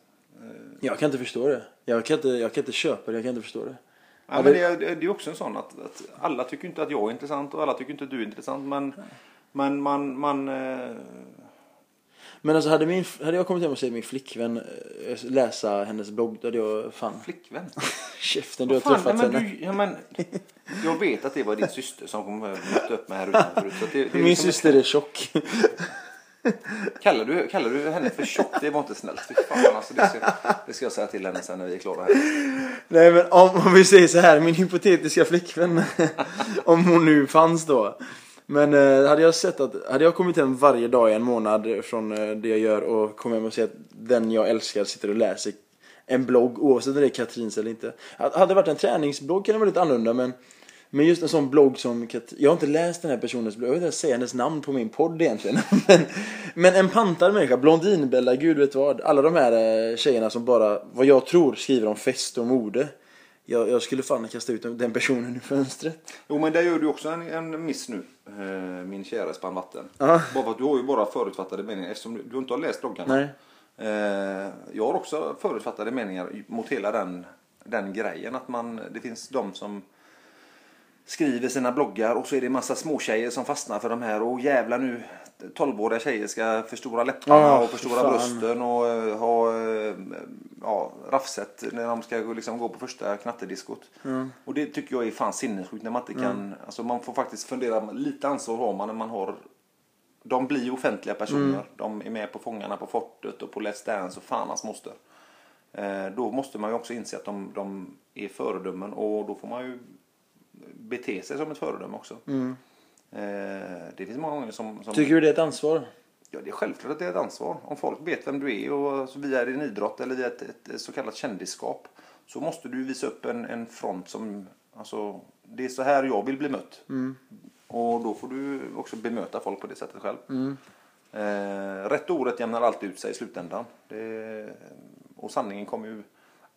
Jag kan inte förstå det. Jag kan inte, jag kan inte köpa det, jag kan inte förstå det. Ja, men det, är- det är också en sån att, att alla tycker inte att jag är intressant och alla tycker inte att du är intressant. Men, men man, man eh, Men alltså hade, min, hade jag kommit hem och sett min flickvän eh, läsa hennes blogg, då hade jag fan... flickvän. Käften, du har Fan, träffat nej, men henne. du, ja, men, jag vet att det var din syster som kom och mötte upp mig här utanför. Så det, det Min liksom- syster är tjock. Kallar du, kallar du henne för tjock? Det var inte snällt. Fy fan, alltså, det, ska, det ska jag säga till henne sen när vi är klara här. Nej men om, om vi säger så här, min hypotetiska flickvän. om hon nu fanns då. Men eh, hade jag sett att, hade jag kommit hem varje dag i en månad från eh, det jag gör och kommit hem och sett att den jag älskar sitter och läser en blogg oavsett om det är Katrins eller inte. Hade det varit en träningsblogg kan det vara lite annorlunda men men just en sån blogg som Kat- Jag har inte läst den här personens blogg, jag vill inte ens säga hennes namn på min podd egentligen. men, men en pantad människa, Blondinbella, gud vet vad. Alla de här eh, tjejerna som bara, vad jag tror, skriver om fest och mode. Jag, jag skulle fan kasta ut den personen ur fönstret. Jo men där gör du också en, en miss nu. Eh, min kära spann vatten. Bara för att du har ju bara förutfattade meningar eftersom du, du inte har läst bloggarna. Nej. Eh, jag har också förutfattade meningar mot hela den, den grejen. Att man, det finns de som skriver sina bloggar och så är det massa småtjejer som fastnar för de här. Och jävla nu 12-åriga tjejer ska förstora läpparna Ja, och förstora fan. brösten och eh, ha eh, ja, raffset när de ska gå- liksom gå på första knattediskot. Och det tycker jag är fan sinnessjukt när man inte kan, alltså man får faktiskt fundera, lite ansvar har man när man har de blir offentliga personer. De är med på Fångarna på fortet och på Let's Dance och fan hans moster. Eh, då måste man ju också inse att de, de är föredömen och då får man ju bete sig som ett föredöme också. Eh, det finns många gånger som... som Tycker du det är ett ansvar? Ja, det är självklart att det är ett ansvar. Om folk vet vem du är och alltså, via din idrott eller via ett, ett, så kallat kändisskap så måste du visa upp en, en front som, alltså, det är så här jag vill bli mött. Och då får du också bemöta folk på det sättet själv. Eh, rätt och orätt jämnar alltid ut sig i slutändan. Det, och sanningen kommer ju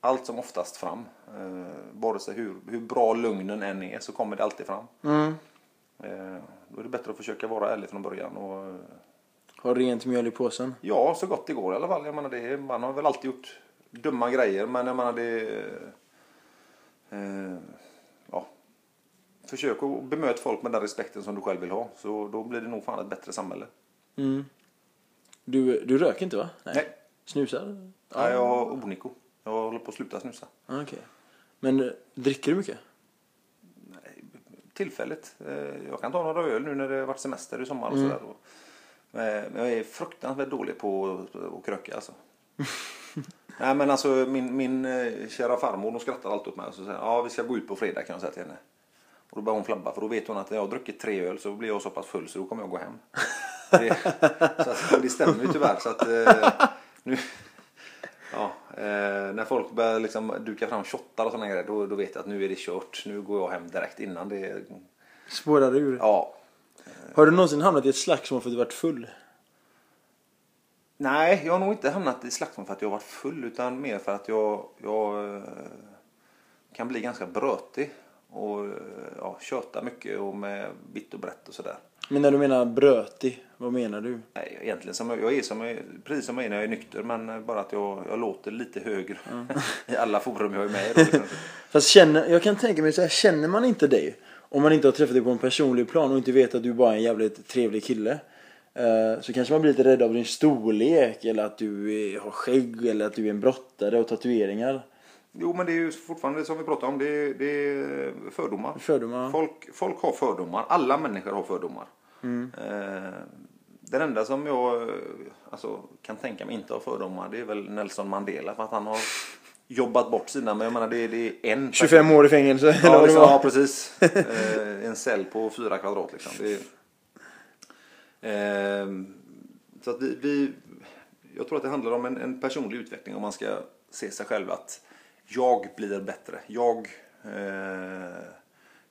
allt som oftast fram. Eh, vare sig hur, hur bra lugnen än är så kommer det alltid fram. Eh, då är det bättre att försöka vara ärlig från början. Och, Har rent mjöl i påsen? Ja, så gott det går i alla fall. Jag menar, det, man har väl alltid gjort dumma grejer, men jag menar det... Eh, ja. Försök att bemöta folk med den respekten som du själv vill ha, så då blir det nog fan ett bättre samhälle. Mm. Du, du röker inte va? Nej. Snusar? Ja. jag har oniko. Jag håller på att sluta snusa. Ah, Okej. Men eh, dricker du mycket? Tillfälligt. Eh, jag kan ta några öl nu när det har varit semester i sommar och sådär. Och, eh, Men jag är fruktansvärt dålig på att- kröka alltså. Nej men alltså min, min eh, kära farmor hon skrattar alltid åt mig och så säger ja vi ska gå ut på fredag kan jag säga till henne. Och då börjar hon flabba för då vet hon att när jag har druckit tre öl så blir jag så pass full så då kommer jag gå hem. Det, så att, det stämmer ju tyvärr så att eh, nu, eh, när folk börjar liksom duka fram shottar och sådana grejer då, då vet jag att nu är det kört. Nu går jag hem direkt innan det, Spårar ur. ja. Har du någonsin hamnat i ett slagsmål för att du varit full? Nej, jag har nog inte hamnat i slagsmål för att jag varit full utan mer för att jag, jag eh, kan bli ganska brötig och eh, ja, köta mycket och med vitt och brett och sådär. Men när du menar brötig, vad menar du? Nej, egentligen som jag, jag är som jag, precis som jag är när jag är nykter men bara att jag, jag låter lite högre i alla forum jag är med i. då, liksom. Fast känner, jag kan tänka mig så här, känner man inte dig om man inte har träffat dig på en personlig plan och inte vet att du bara är en jävligt trevlig kille. eh, Så kanske man blir lite rädd av din storlek eller att du har skägg eller att du är en brottare och tatueringar. Jo men det är ju fortfarande som vi pratade om, det är, det är fördomar. Fördomar. Folk, folk har fördomar, alla människor har fördomar. Eh, den enda som jag eh, alltså, kan tänka mig inte har fördomar det är väl Nelson Mandela för att han har jobbat bort sina, men jag menar det, det är en 25 år i fängelse Ja, liksom, ja precis. Eh, en cell på fyra kvadrat liksom. Är, eh, så att vi, vi, jag tror att det handlar om en, en personlig utveckling om man ska se sig själv att jag blir bättre. Jag eh,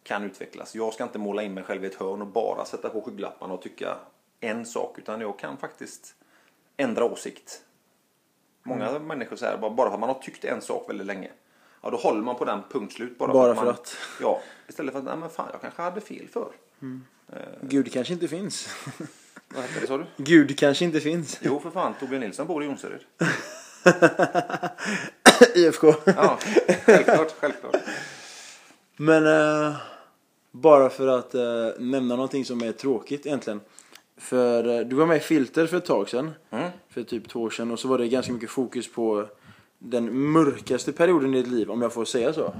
kan utvecklas. Jag ska inte måla in mig själv i ett hörn och bara sätta på skygglapparna och tycka en sak. Utan jag kan faktiskt ändra åsikt. Många Mm. människor säger bara bara för att man har tyckt en sak väldigt länge. Ja, då håller man på den punkt slut. Bara, Bara man, för att. Ja, istället för att, nej men fan, jag kanske hade fel för. Gud kanske inte finns. Vad hette det sa du? Gud kanske inte finns. Jo, för fan, Torbjörn Nilsson bor i Jonseryd. IFK. Ja, självklart, självklart. Men eh, bara för att eh, nämna någonting som är tråkigt egentligen. För eh, du var med i Filter för ett tag sedan. Mm. För typ två år sedan. Och så var det ganska mycket fokus på den mörkaste perioden i ditt liv, om jag får säga så.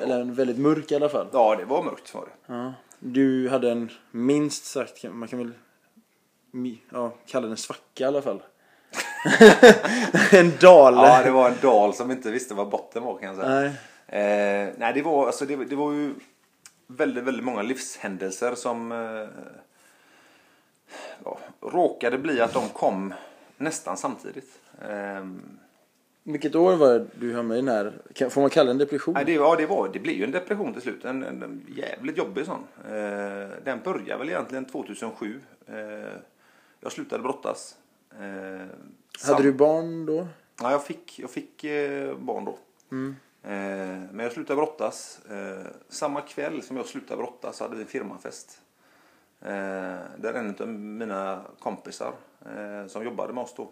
Eller en väldigt mörk i alla fall. Ja, det var mörkt var det. Ja. Du hade en minst sagt, man kan väl ja, kalla den svacka i alla fall. en dal. Ja, det var en dal som inte visste vad botten var kan jag säga. Nej. Eh, nej, det var, alltså, det, det var ju väldigt, väldigt många livshändelser som eh, ja, råkade bli att de kom nästan samtidigt. Eh, Vilket år var det du hamnade i den här, får man kalla det en depression? nej, det, ja, det, var, det blev ju en depression till slut. En, en, en jävligt jobbig sån. Eh, den började väl egentligen 2007. Eh, jag slutade brottas. Eh, Hade du barn då? Ja, jag fick, jag fick eh, barn då. Eh, men jag slutade brottas. Eh, samma kväll som jag slutade brottas hade vi en firmafest. Eh, där en av mina kompisar som jobbade med oss då.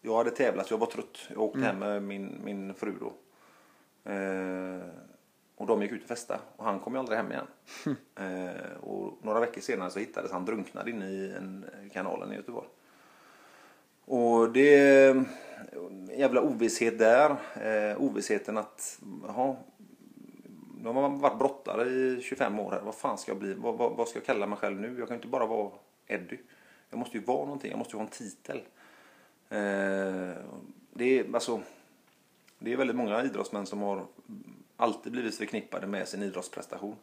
Jag hade tävlat, jag var trött. Jag åkte hem med min, min fru då. Och de gick ut och festade och han kom ju aldrig hem igen. Eh, och några veckor senare så hittades han drunknad inne i en kanalen i Göteborg. Och det är jävla ovisshet där. Eh, ovissheten att, jaha, nu har man varit brottare i 25 år här. Vad fan ska jag bli? Vad, vad, vad ska jag kalla mig själv nu? Jag kan inte bara vara Eddie. Jag måste ju vara någonting. Jag måste ju ha en titel. Eh, det är alltså, det är väldigt många idrottsmän som har alltid blivit förknippade med sin idrottsprestation.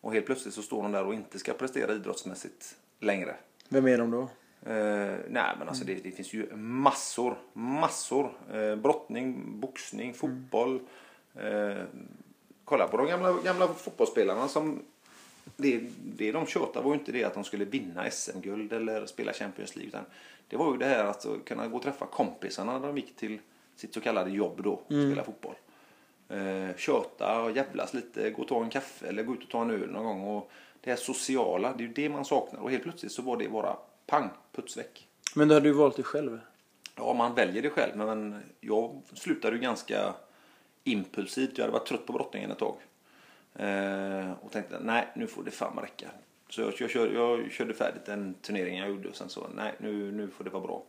Och helt plötsligt så står de där och inte ska prestera idrottsmässigt längre. Vem är de då? Eh, nej men alltså det, det finns ju massor, massor. Eh, brottning, boxning, fotboll. Eh, kolla på de gamla, gamla fotbollsspelarna som det, det de tjötade var ju inte det att de skulle vinna SM-guld eller spela Champions League. Utan det var ju det här att kunna gå och träffa kompisarna när de gick till sitt så kallade jobb då, spela fotboll. Eh, köta och jävlas lite, gå och ta en kaffe eller gå ut och ta en öl någon gång. Och det här sociala, det är ju det man saknar. Och helt plötsligt så var det bara pang, puts väck. Men då hade du valt det själv? Ja, man väljer det själv. Men jag slutade ju ganska impulsivt. Jag hade varit trött på brottningen ett tag. Eh, och tänkte, nej, nu får det fan räcka. Så jag, jag, kör, jag körde färdigt den turneringen jag gjorde och sen så, nej, nu, nu får det vara bra.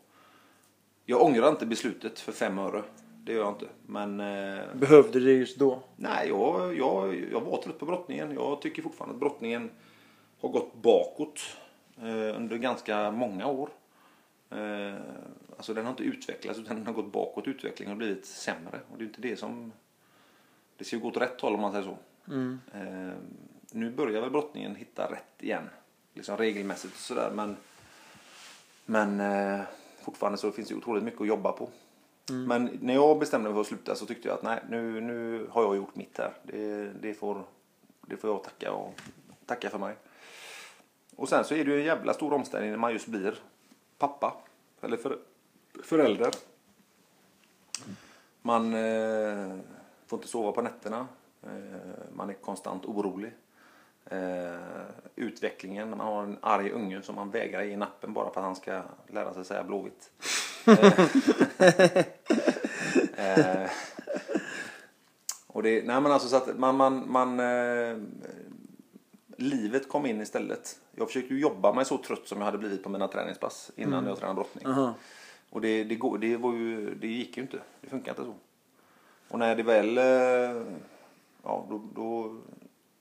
Jag ångrar inte beslutet för fem öre. Det gör jag inte. Men eh, Behövde det just då? nej, jag, jag, jag var trött på brottningen. Jag tycker fortfarande att brottningen har gått bakåt eh, under ganska många år. Eh, alltså den har inte utvecklats utan den har gått bakåt. Utvecklingen har blivit sämre. Och det är inte det som... Det ska ju gå åt rätt håll om man säger så. Mm. Nu börjar väl brottningen hitta rätt igen. Liksom regelmässigt och sådär. Men, men fortfarande så finns det otroligt mycket att jobba på. Mm. Men när jag bestämde mig för att sluta så tyckte jag att nej, nu, nu har jag gjort mitt här. Det, det, får, det får jag tacka, och, tacka för mig. Och sen så är det ju en jävla stor omställning när man just blir pappa. Eller för, förälder. Man eh, får inte sova på nätterna. Eh, man är konstant orolig. Eh, utvecklingen, när man har en arg unge som man vägrar ge nappen bara för att han ska lära sig säga blåvitt. Eh, och det, nej men alltså så att man, man, man eh, livet kom in istället. Jag försökte jobba mig så trött som jag hade blivit på mina träningspass innan jag tränade brottning. Aha. Och det, det, går, det, var ju, det gick ju inte. Det funkar inte så. Och när det väl... eh, Ja, då, då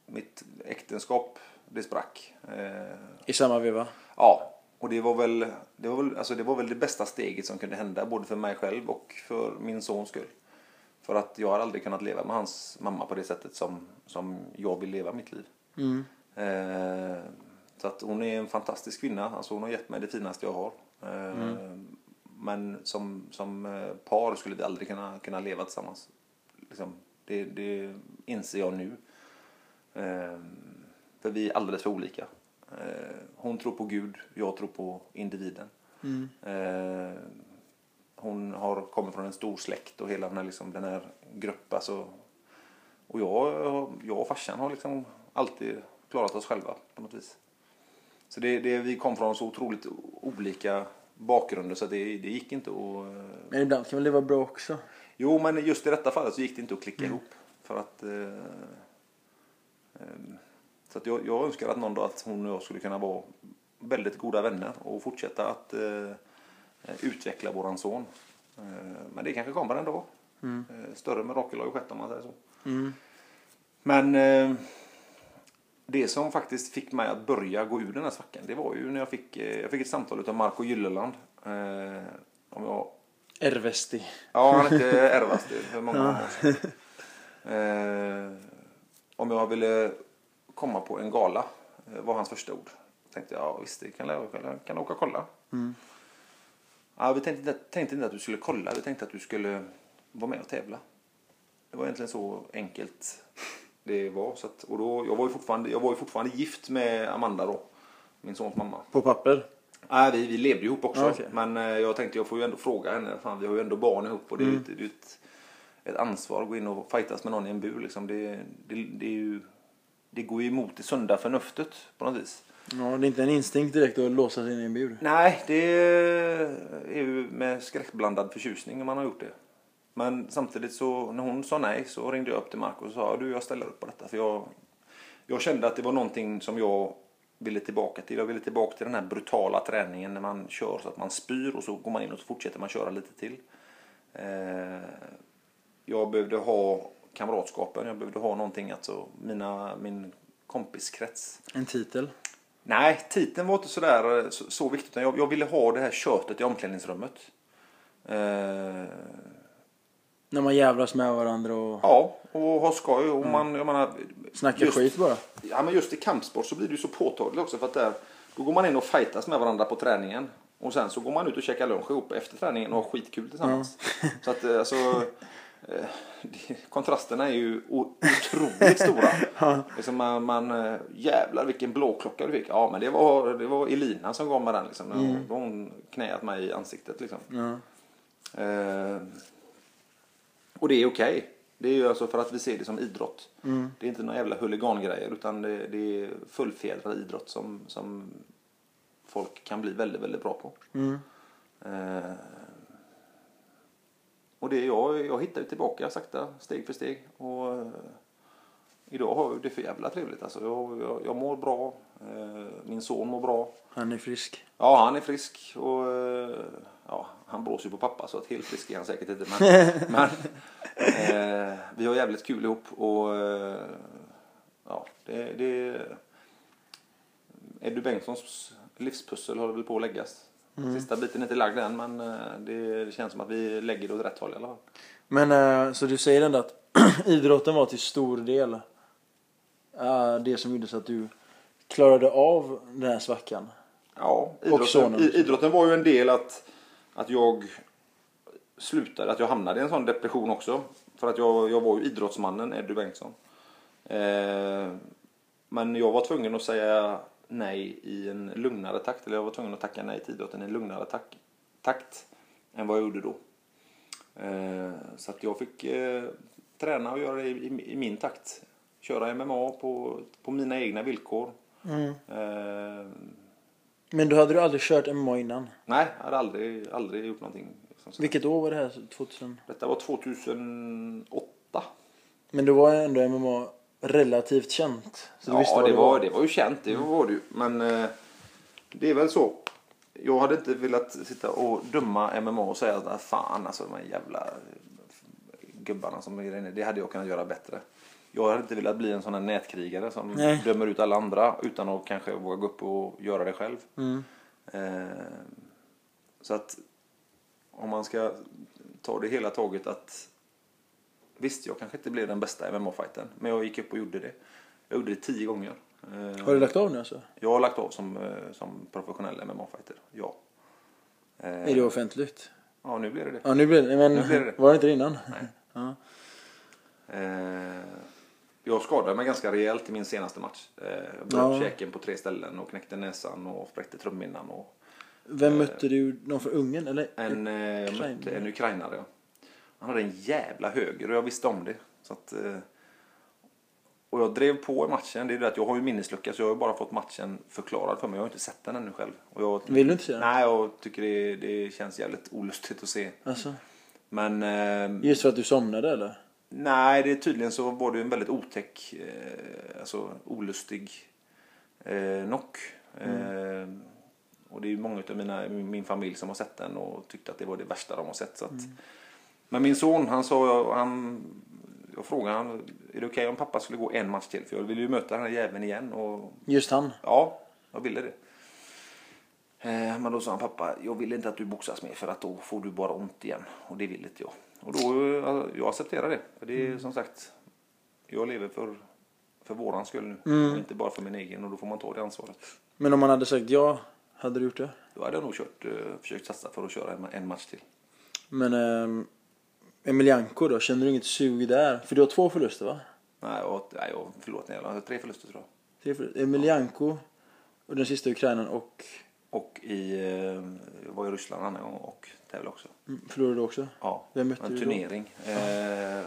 mitt äktenskap, det sprack. Eh, I samma veva? Ja, och det var, väl, det, var väl, alltså det var väl det bästa steget som kunde hända både för mig själv och för min sons skull. För att jag har aldrig kunnat leva med hans mamma på det sättet som, som jag vill leva mitt liv. Mm. Eh, så att hon är en fantastisk kvinna. Alltså hon har gett mig det finaste jag har. Eh, Men som, som eh, par skulle vi aldrig kunna, kunna leva tillsammans. Liksom, det, det inser jag nu. Eh, för vi är alldeles för olika. Eh, hon tror på Gud, jag tror på individen. Mm. Eh, hon har kommit från en stor släkt och hela den här, liksom, den här gruppen. Alltså, och jag, jag och farsan har liksom alltid klarat oss själva på något vis. Så det, det, vi kom från så otroligt olika bakgrunder så det, det gick inte att... eh, Men ibland kan väl det vara bra också? Jo, men just i detta fallet så gick det inte att klicka ihop. För att... Eh, eh, så att jag, jag önskar att någon dag att hon och jag skulle kunna vara väldigt goda vänner och fortsätta att eh, utveckla våran son. Eh, men det kanske kommer en dag. Eh, större mirakel har ju skett om man säger så. Mm. Men eh, det som faktiskt fick mig att börja gå ur den här svackan, det var ju när jag fick, eh, jag fick ett samtal av Marco Gylleland. Eh, om jag Ervesti. Ja, han hette Ervas det för många år sedan. Om jag ville komma på en gala eh, var hans första ord. Tänkte jag, ja visst det kan jag, kan jag, åka och kolla. Ja, vi tänkte, inte- tänkte inte att du skulle kolla, vi tänkte att du skulle vara med och tävla. Det var egentligen så enkelt det var. Så att, och då, jag, var ju fortfarande, jag var ju fortfarande gift med Amanda då, min sons mamma. På papper? Nej, vi, vi levde ihop också. Okej. Men eh, jag tänkte jag får ju ändå fråga henne. Fan, vi har ju ändå barn ihop och det är ju ju ett, ett ansvar att gå in och fightas med någon i en bur. Liksom. Det, det, det, är ju, det går ju emot det sunda förnuftet på något vis. Ja, det är inte en instinkt direkt att låsa sig in i en bur. Nej, det är ju med skräckblandad förtjusning man har gjort det. Men samtidigt så när hon sa nej så ringde jag upp till Marco och sa du jag ställer upp på detta. För jag, jag kände att det var någonting som jag ville tillbaka till. Jag ville tillbaka till den här brutala träningen när man kör så att man spyr och så går man in och så fortsätter man köra lite till. Eh, jag behövde ha kamratskapen, jag behövde ha någonting, alltså mina, min kompiskrets. En titel. Nej, titeln var inte sådär eh, så, så viktigt. Jag, jag ville ha det här köttet i omklädningsrummet. Eh, När man jävlas med varandra och ja, och ha skoj. Och man, jag menar, snackar just, skit bara. Ja, men just i kampsport så blir det ju så påtagligt också. För att där, då går man in och fightas med varandra på träningen. Och sen så går man ut och käkar lunch ihop efter träningen och har skitkul tillsammans. Så att eh, alltså, kontrasterna är ju otroligt stora. liksom man, man, eh, jävlar vilken blåklocka du fick. Ja men det var, det var Elina som gav mig den liksom. När hon, hon knäat mig i ansiktet liksom. Ja. Eh, och det är okej. Det är ju alltså för att vi ser det som idrott. Det är inte några jävla huligangrejer utan det, det är fullfjädrad idrott som, som folk kan bli väldigt, väldigt bra på. Mm. Eh, och det jag, jag hittar ju tillbaka sakta, steg för steg. Och eh, idag har jag det för jävla trevligt. Alltså, jag, jag, jag mår bra. Eh, min son mår bra. Han är frisk. Ja, han är frisk och eh, ja, han blåser ju på pappa så att helt frisk är han säkert inte. Men, men eh, vi har jävligt kul ihop och eh, ja, det, det Eddie Bengtssons livspussel håller väl på att läggas. Sista biten är inte lagd än men eh, det känns som att vi lägger det åt rätt håll i alla fall. Men eh, så du säger ändå att idrotten var till stor del eh, det som gjorde så att du klarade av den här svackan? Ja, idrotten, i- idrotten var ju en del att, att jag slutade, att jag hamnade i en sån depression också. För att jag, jag var ju idrottsmannen Eddie Bengtsson. Eh, men jag var tvungen att säga nej i en lugnare takt. Eller jag var tvungen att tacka nej till idrotten i en lugnare tak, takt än vad jag gjorde då. Eh, så att jag fick eh, träna och göra det i, min takt. Köra MMA på, på mina egna villkor. Eh, Men du hade du aldrig kört MMA innan? Nej, jag hade aldrig, aldrig gjort någonting. Vilket år var det här? 2000? Detta var 2008. Men då var ändå MMA relativt känt. Så du ja, vad det var, det var ju känt, det var det ju. Men eh, det är väl så. Jag hade inte velat sitta och döma MMA och säga att "Ah, fan alltså de här jävla gubbarna som är inne, det hade jag kunnat göra bättre. Jag hade inte velat bli en sån här nätkrigare som Nej. dömer ut alla andra utan att kanske våga gå upp och göra det själv. Mm. Eh, så att om man ska ta det hela taget att visst, jag kanske inte blev den bästa MMA-fighten, men jag gick upp och gjorde det. Jag gjorde det tio gånger. Eh, Har du lagt av nu alltså? Jag har lagt av som, eh, som professionell MMA-fighter, ja. Eh, Är det offentligt? Ja, nu blir det det. Ja nu blir det men Nu blir det. var det inte det innan? Nej. Ja. Eh, jag skadade mig ganska rejält i min senaste match. Eh, jag bröt Ja. käken på tre ställen och knäckte näsan och spräckte trumhinnan. Och Vem mötte du? Någon från Ungern eller? en, eh, jag mötte en ukrainare. Han hade en jävla höger och jag visste om det. Så att, eh, och jag drev på i matchen. Det är det att jag har ju minneslucka så jag har bara fått matchen förklarad för mig. Jag har inte sett den ännu själv. Och jag, Vill du inte se den? Nej, jag tycker det, det känns jävligt olustigt att se. Alltså, Men eh, just för att du somnade eller? Nej, det är tydligen så var det en väldigt otäck, eh, alltså olustig eh, knock. Eh, och det är ju många av mina, min familj som har sett den och tyckte att det var det värsta de har sett. Så att, Men min son, han sa, han, jag frågade han, är det okej om pappa skulle gå en match till? För jag ville ju möta den här jäveln igen och Just han? Ja, jag ville det. Eh, Men då sa han pappa, jag vill inte att du boxas mer för att då får du bara ont igen. Och det vill inte jag. Och då, eh, jag accepterar det. För det är som sagt, jag lever för, för våran skull nu. Och inte bara för min egen. Och då får man ta det ansvaret. Men om man hade sagt ja, hade du gjort det? Då hade jag nog kört, eh, försökt satsa för att köra en, en match till. Men ähm, Emelianko då, känner du inget sug där? För du har två förluster va? Nej, jag, nej, jag förlåt, nej, jag har tre förluster tror jag. Tre förluster. Emelianko och den sista Ukrainaren och Och i, eh, jag var i Ryssland en annan gång och tävlade också. mm, förlorade du också? Ja, Vem mötte en du då? turnering. Eh,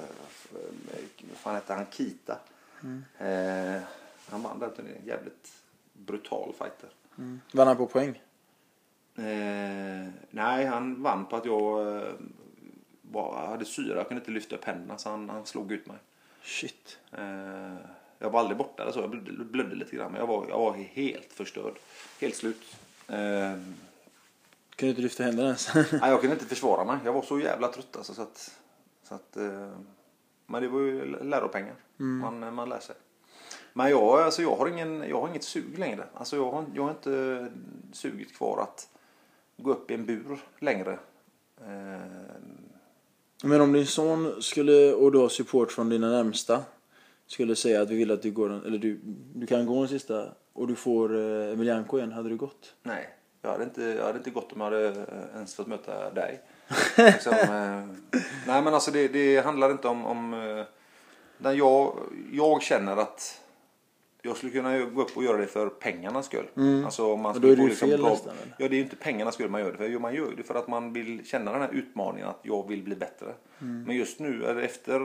fan hette han? Kita. Mm. Eh, han vann den turneringen. Jävligt brutal fighter. Mm. Vann han på poäng? Eh, nej, han vann på att jag var, hade syra. Jag kunde inte lyfta upp händerna så han, han slog ut mig. Shit. Eh, jag var aldrig borta eller så. Jag blödde, blödde lite grann. Men jag var, jag var helt förstörd. Helt slut. Eh, Kunde inte lyfta händerna ens? Nej, jag kunde inte försvara mig. Jag var så jävla trött alltså, så att, så att, eh, Men det var ju läropengar. Man, man lär sig. Men jag, alltså, jag, har ingen, jag har inget sug längre. Alltså, jag, har, jag har inte suget kvar att gå upp i en bur längre. Eh, Men om din son skulle, och du har support från dina närmsta, skulle säga att vi vill att du går, den- eller du, du kan gå den sista och du får eh, Emelianko igen, hade du gått? nej, jag hade, inte, jag hade inte gått om jag hade eh, ens fått möta dig. liksom, eh, nej, men alltså det, det handlar inte om... om eh, där jag, jag känner att jag skulle kunna gå upp och göra det för pengarnas skull. Alltså om man Och då är det ju fel nästan? Ja, det är ju inte pengarnas skull man gör det för. Man gör det för att man vill känna den här utmaningen att jag vill bli bättre. Mm. Men just nu, eller efter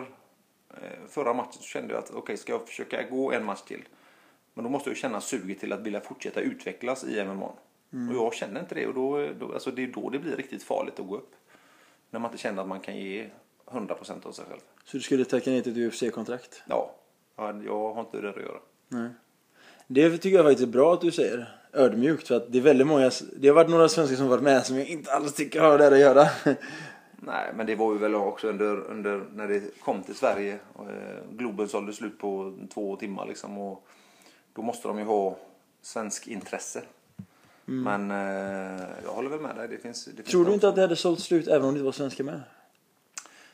eh, förra matchen, så kände jag att okej, ska jag försöka gå en match till? Men då måste jag känna suget till att vilja fortsätta utvecklas i MMA. Mm. Och jag känner inte det. Och då, då, alltså det är då det blir riktigt farligt att gå upp. När man inte känner att man kan ge 100% av sig själv. Så du skulle tacka nej till ett UFC-kontrakt? Ja, jag har inte det att göra. Nej. Det tycker jag faktiskt är bra att du säger. Ödmjukt. För att det är väldigt många, det har varit några svenskar som varit med som jag inte alls tycker har det att göra. Nej, men det var ju väl också under, under när det kom till Sverige. Eh, Globen sålde slut på två timmar liksom. Och då måste de ju ha svensk intresse. Men eh, jag håller väl med dig. Det finns, det finns Tror du inte som- att det hade sålt slut även om det var svenskar med?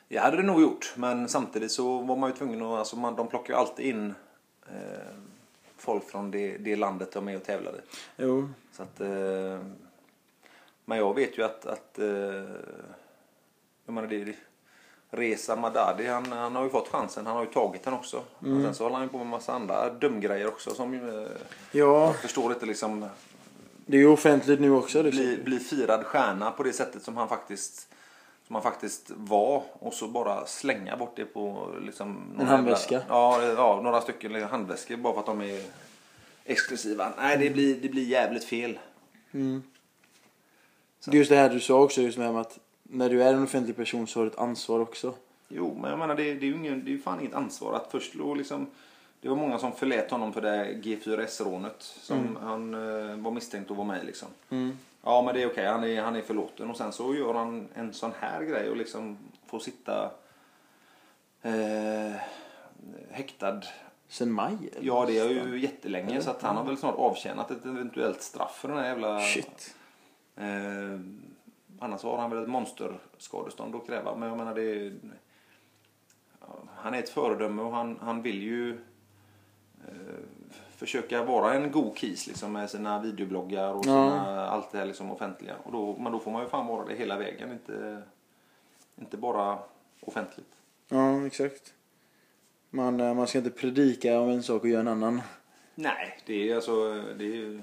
Jag hade det nog gjort, men samtidigt så var man ju tvungen att, alltså man, de plockar ju alltid in folk från det, det landet de är och tävlade. Jo. Så att, eh, men jag vet ju att, att eh, jag menar det, Reza Madadi, han, han har ju fått chansen. Han har ju tagit den också. Mm. Och sen så håller han ju på med massa andra dumgrejer också som eh, Ja, jag förstår inte liksom det är ju offentligt nu också. Liksom. bli, bli firad stjärna på det sättet som han faktiskt som han faktiskt var och så bara slänga bort det på liksom, några handväska. Jävla, ja, ja, några stycken liksom handväskor bara för att de är exklusiva. Nej, det blir, det blir jävligt fel. Mm. Det är just det här du sa också, just med att när du är en offentlig person så har du ett ansvar också. Jo, men jag menar det, det är ju ingen, det är fan inget ansvar att först då liksom det var många som förlät honom för det här G4S-rånet som han eh, var misstänkt att vara med i liksom. Mm. Ja men det är okej, han, är, han är förlåten och sen så gör han en sån här grej och liksom får sitta eh, häktad. Sen maj? eller? Ja det är ju jättelänge så att han har väl snart avtjänat ett eventuellt straff för den här jävla... Shit. Eh, annars har han väl ett monsterskadestånd att kräva. Men jag menar det är, Han är ett föredöme och han, han vill ju eh, försöka vara en god kis liksom, med sina videobloggar och sina, allt det här liksom offentliga. Och då, men då får man ju fan vara det hela vägen. Inte, inte bara offentligt. Ja, exakt. Man, eh, man ska inte predika om en sak och göra en annan. Nej, det är alltså det är ju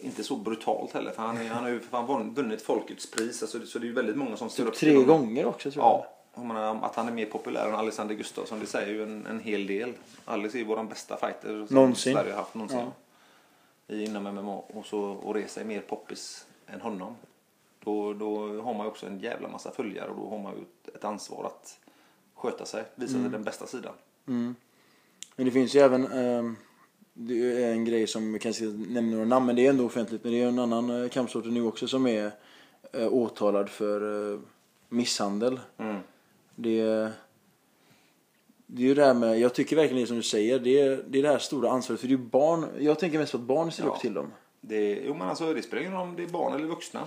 inte så brutalt heller. För han, är, han har ju för fan vunn- vunnit Folkets pris. Alltså, så det är ju väldigt många som ser Typ upp till tre honom. gånger också tror jag. Ja, menar, att han är mer populär än Alexander Gustafsson det säger ju en, en hel del. Alice är ju vår bästa fighter som Någonsin. Sverige har haft någonsin. Ja. I inom MMA. Och, så, och Reza är mer poppis än honom. Då, då har man ju också en jävla massa följare och då har man ju ett, ansvar att sköta sig. Visa sig den bästa sidan. Mm. Men det finns ju även ehm, det är en grej som jag kanske nämner några namn men det är ändå offentligt. Men det är en annan eh, kampsport nu också som är eh, åtalad för eh, misshandel. Mm. Det är, det är ju det här med, jag tycker verkligen det som du säger, det är det, är det här stora ansvaret. För det är barn, jag tänker mest på att barn ser Ja. upp till dem. Det, jo men alltså det spelar ingen roll om det är barn eller vuxna.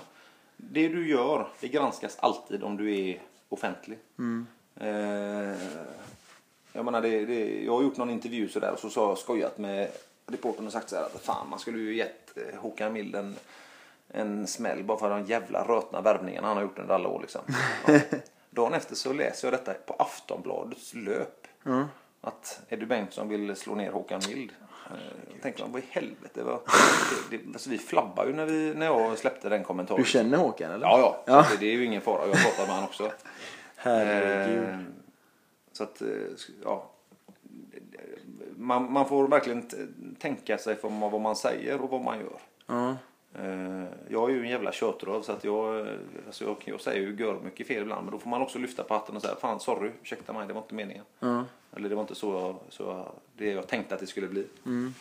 Det du gör, det granskas alltid om du är offentlig. Eh, jag menar det, det, jag har gjort någon intervju sådär och så sa jag skojat med reportern och sagt så här att fan man skulle ju gett eh, Håkan Mild en, en smäll bara för de jävla rötna värvningarna han har gjort under alla år liksom. Ja. Dagen efter så läser jag detta på Aftonbladets löp. Mm. Att Eddie Bengtsson vill slå ner Håkan Mild. Jag tänkte man, vad i helvete. Vad, det, det, alltså vi flabbar ju när, vi, när jag släppte den kommentaren. Du känner Håkan eller? Ja, ja. Ja. Det, det är ju ingen fara. Jag har pratat med honom också. Herregud. Eh, så att, eh, ja. Man, man får verkligen tänka sig för vad man säger och vad man gör. Ja. Eh, Jag är ju en jävla tjötröv så att jag, eh, alltså jag, jag säger ju gör mycket fel ibland men då får man också lyfta på hatten och säga fan sorry, ursäkta mig, det var inte meningen. Ja. Eller det var inte så, jag- så jag- det jag tänkte att det skulle bli. Mm.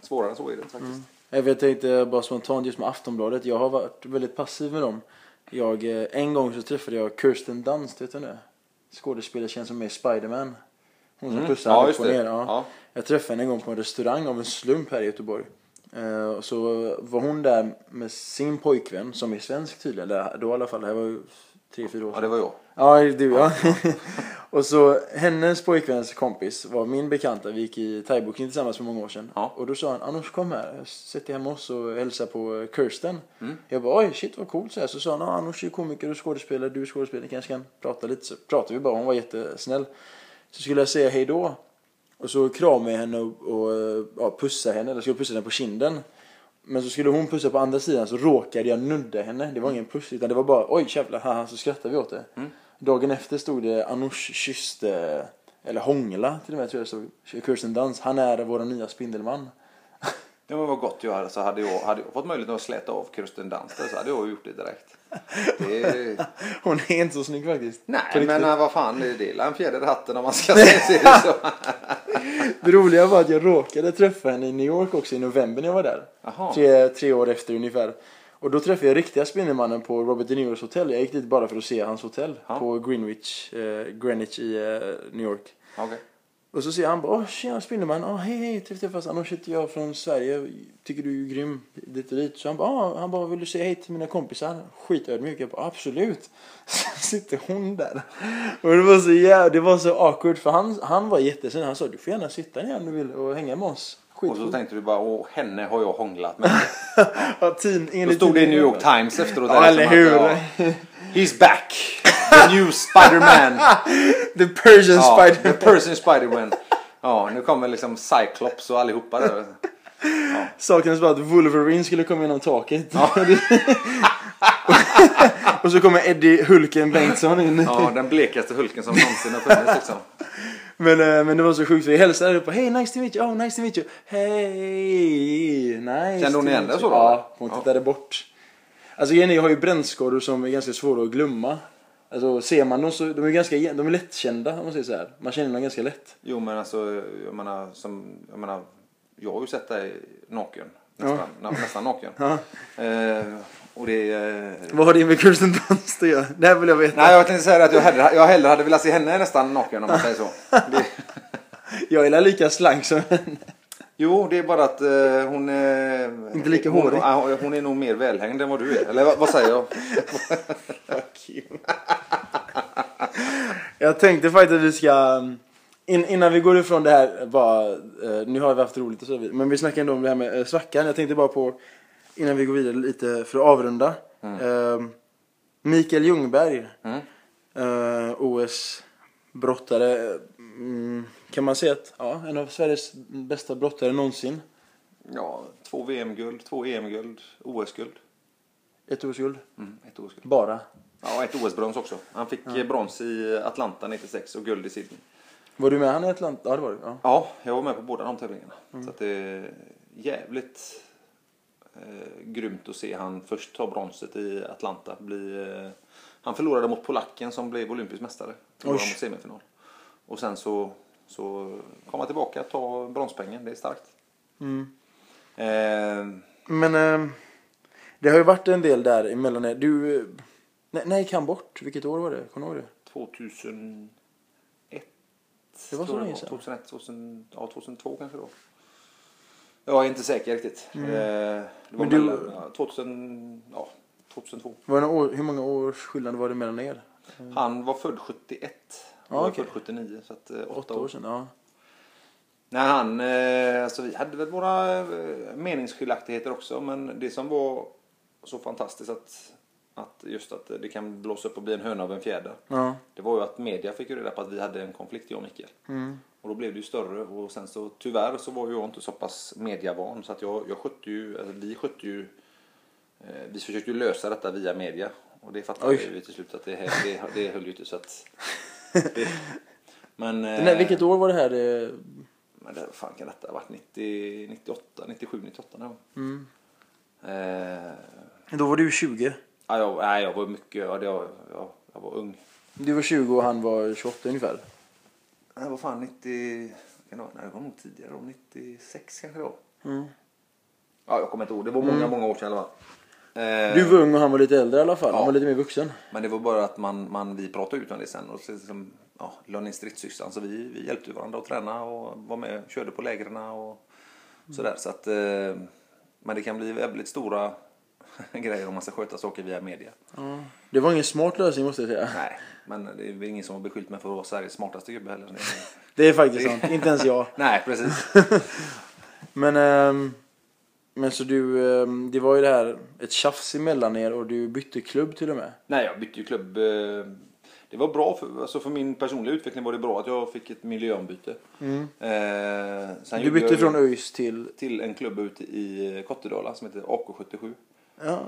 Svårare än så är det inte faktiskt. Jag vet tänkte bara spontant just med Aftonbladet. Jag har varit väldigt passiv med dem. Jag, eh, en gång så träffade jag Kirsten Dunst, vet du nu? Skådespelerskan som är Spiderman. Hon som Mm. pussar Ja, upp och det. ner. Ja. Ja. Jag träffade henne en gång på en restaurang av en slump här i Göteborg. Eh, och så var hon där med sin pojkvän som är svensk tydligen. Då i alla fall, det här var ju tre, fyra år ja, sedan. det var jag. Ja, du ja. och så hennes pojkväns kompis var min bekanta. Vi gick i thaiboxning tillsammans för många år sedan. Ja. Och då sa han, Anders kom här, sätt dig hemma hos oss och hälsa på Kirsten. Mm. Jag bara, oj shit vad coolt så här. Så sa han, ja, Anders är komiker och skådespelare, du är skådespelare, kanske kan prata lite. Så pratade vi bara, hon var jättesnäll. Så skulle jag säga hej då. Och så kramade jag henne och, och ja, pussade henne, eller skulle pussa henne på kinden. Men så skulle hon pussa på andra sidan så råkade jag nudda henne. Det var ingen puss utan det var bara oj jävlar, haha, så skrattade vi åt det. Dagen efter stod det Anoush kysste, eller hångla till och med tror jag det stod. Kirsten Dans, han är vår nya Spindelman. Det var vad gott jag hade. Så hade jag, hade jag fått möjlighet att släta av Kirsten Dunst så hade jag gjort det direkt. Det, Hon är inte så snygg faktiskt. Nej men äh, vad fan, det är en fjäder i hatten om man ska säga det så. Det roliga var att jag råkade träffa henne i New York också i november när jag var där. Tre, tre år efter ungefär. Och då träffade jag riktiga Spindelmannen på Robert De Niros hotell. Jag gick dit bara för att se hans hotell Ja. på Greenwich, eh, Greenwich i eh, New York. Okej. Och så säger han bara, åh tjena Spindelman, åh hej hej, att träffas. Annars heter jag från Sverige, tycker du är grym, dit och dit. Så han bara, åh, han bara, vill du säga hej till mina kompisar? Skitödmjuk. Jag bara, absolut. Så sitter hon där. Och det var så jävla, det var så awkward för han, han var jättesnäll. Han sa, du får gärna sitta ner om du vill och hänga med oss. Och så tänkte du bara, åh henne har jag hånglat med. Ja, tin, Då stod det i New. York Times efteråt. Ja, eller hur? att, ja, He's back! The new Spider-Man! The Persian Ja, Spider. the Persian Spider-Man. Ja, nu kommer liksom Cyclops och allihopa där. Saken är bara att Wolverine skulle komma genom taket. och så kommer Eddie Hulken Bengtsson in. Ja, den blekaste Hulken som någonsin har funnits liksom. Men, eh, men det var så sjukt jag hälsade och hej nice to meet you, oh nice to meet you, hej, nice Kände hon igen dig you." så då, Ja, hon Ja. tittade bort. Alltså är, jag har ju brännskador som är ganska svåra att glömma. Alltså ser man dem så, de är ganska, de är lättkända om man säger så här. Man känner dem ganska lätt. Jo, men alltså, jag menar, som, jag menar, jag har ju sett dig naken. Nästan, nä, nästan naken. Ja. Eh, och det... Eh, Vad har det med Kirsten Dunst att göra? Det här vill jag veta. nej, jag tänkte säga att jag hellre, jag hellre hade velat se henne nästan naken om man säger så. Det, Jag är lika slank som henne. Jo, det är bara att eh, hon är... Inte lika hon, hårig. Hon, hon är nog mer välhängd än vad du är. Eller vad, vad säger jag? Jag tänkte faktiskt att vi ska... In, innan vi går ifrån det här, bara, eh, nu har vi haft roligt och så vidare, men vi snackar ändå om det här med eh, svackan. Jag tänkte bara på, innan vi går vidare lite för att avrunda. Eh, Mikael Ljungberg, Mm. eh, OS-brottare. Mm, kan man säga att, ja, en av Sveriges bästa brottare någonsin. Ja, två VM-guld, två EM-guld, OS-guld. Ett OS-guld. Mm, ett OS-guld. Bara. Ja, ett OS-brons också. Han fick eh, brons i Atlanta 96 och guld i Sydney. Var du med han i Atlanta? Ja, det var du. Ja. Ja, jag var med på båda de tävlingarna. Så att det är jävligt eh, grymt att se han först ta bronset i Atlanta. Bli, eh, han förlorade mot polacken som blev olympisk mästare. Förlorade mot semifinal. Och sen så, så kom han tillbaka ta bronspengen. Det är starkt. Mm. Eh, Men eh, det har ju varit en del där emellan er. Du, eh, när, när gick han bort? Vilket år var det? Kommer du ihåg det? 2001. Det var så länge sedan. 2001, 2000, ja 2002 kanske då. Jag är inte säker riktigt. Eh, det var Mm. Men du- mellan, ja, 2000, ja, 2002. Var det år, hur många års skillnad var det mellan er? Han var född 71. Ja, var okej. född 79. Så att, eh, åtta, Åtta år sedan, ja. Nej, han, eh, alltså vi hade väl våra eh, meningsskiljaktigheter också. Men det som var så fantastiskt att, att just att det kan blåsa upp och bli en höna av en fjäder. Ja. Det var ju att media fick ju reda på att vi hade en konflikt jag och Mikael. Mm. Och då blev det ju större och sen så tyvärr så var ju jag inte så pass mediavan så att jag, jag skötte ju, alltså vi skötte ju, eh, vi försökte ju lösa detta via media. Och det fattade vi till slut att det, det, det höll ju inte så att. Men, här, eh, vilket år var det här? Det, men det, vad fan kan detta ha varit? 90, 98, 97, 98 någon mm. Eh, Då var du 20. ja, jag, nej, jag var mycket, ja, var, jag, jag var ung. Du var 20 och han var 28 ungefär. Nej, vad fan 90, kan det vara? Nej, det var nog tidigare, då, 96 kanske var. Mm. Ja, jag kommer inte ihåg. Det var många, många år sedan i alla fall. Eh, Du var ung och han var lite äldre i alla fall. Han Ja. var lite mer vuxen. Men det var bara att man, man, vi pratade ut om det sen och så liksom, ja, lade in stridsyxan. Så vi, vi hjälpte varandra att träna och var med körde på lägren och sådär. Så att, eh, men det kan bli väldigt stora grejer om man ska sköta saker via media. Ja. Det var ingen smart lösning måste jag säga. Nej, men det är ingen som har beskyllt mig för att vara Sveriges smartaste gubbe heller. Det är faktiskt sant. Inte ens jag. Nej, precis. Men, ehm, men så du, ehm, det var ju det här, ett tjafs emellan er och du bytte klubb till och med. Nej, jag bytte ju klubb. eh, Det var bra för, alltså för min personliga utveckling var det bra att jag fick ett miljöombyte. Eh, sen Du bytte från ÖIS till, till en klubb ute i Kottedala som heter AK77. ja,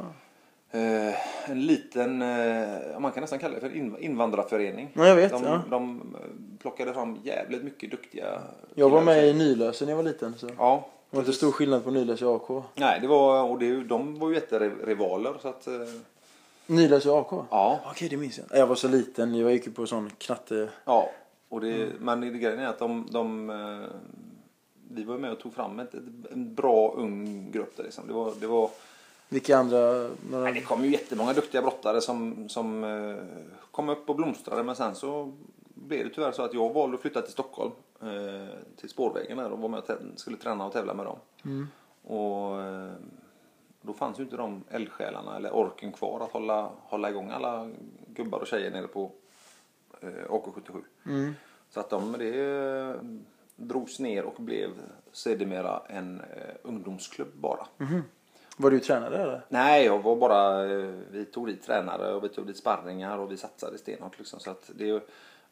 Eh, en liten, eh, man kan nästan kalla det för in, invandrarförening. Ja, jag vet, De, ja. de eh, plockade fram jävligt mycket duktiga jag var med i. Nylösen när jag var liten. Så. Det var inte stor skillnad på Nylös och AK. Nej, det var, och det, de var ju jätterivaler så att, eh, Nylös och AK? ja. Okej, det minns jag. Jag var så liten, jag gick ju på sån knatte... Ja, och det, Mm. men det grejen är att de, de eh, vi var med och tog fram ett, ett, en bra ung grupp där liksom. Det var, det var Vilka andra... Några... Nej, det kom ju jättemånga duktiga brottare som, som eh, kom upp och blomstrade men sen så blev det tyvärr så att jag valde att flytta till Stockholm. Eh, till Spårvägen där och var med och skulle träna och tävla med dem. Och eh, då fanns ju inte de eldsjälarna eller orken kvar att hålla, hålla igång alla gubbar och tjejer nere på eh, AK77. Så att de, det drogs ner och blev sedermera en eh, ungdomsklubb bara. Var du tränare eller? Nej, jag var bara, vi tog dit tränare och vi tog dit sparringar och vi satsade stenhårt liksom. Så att det,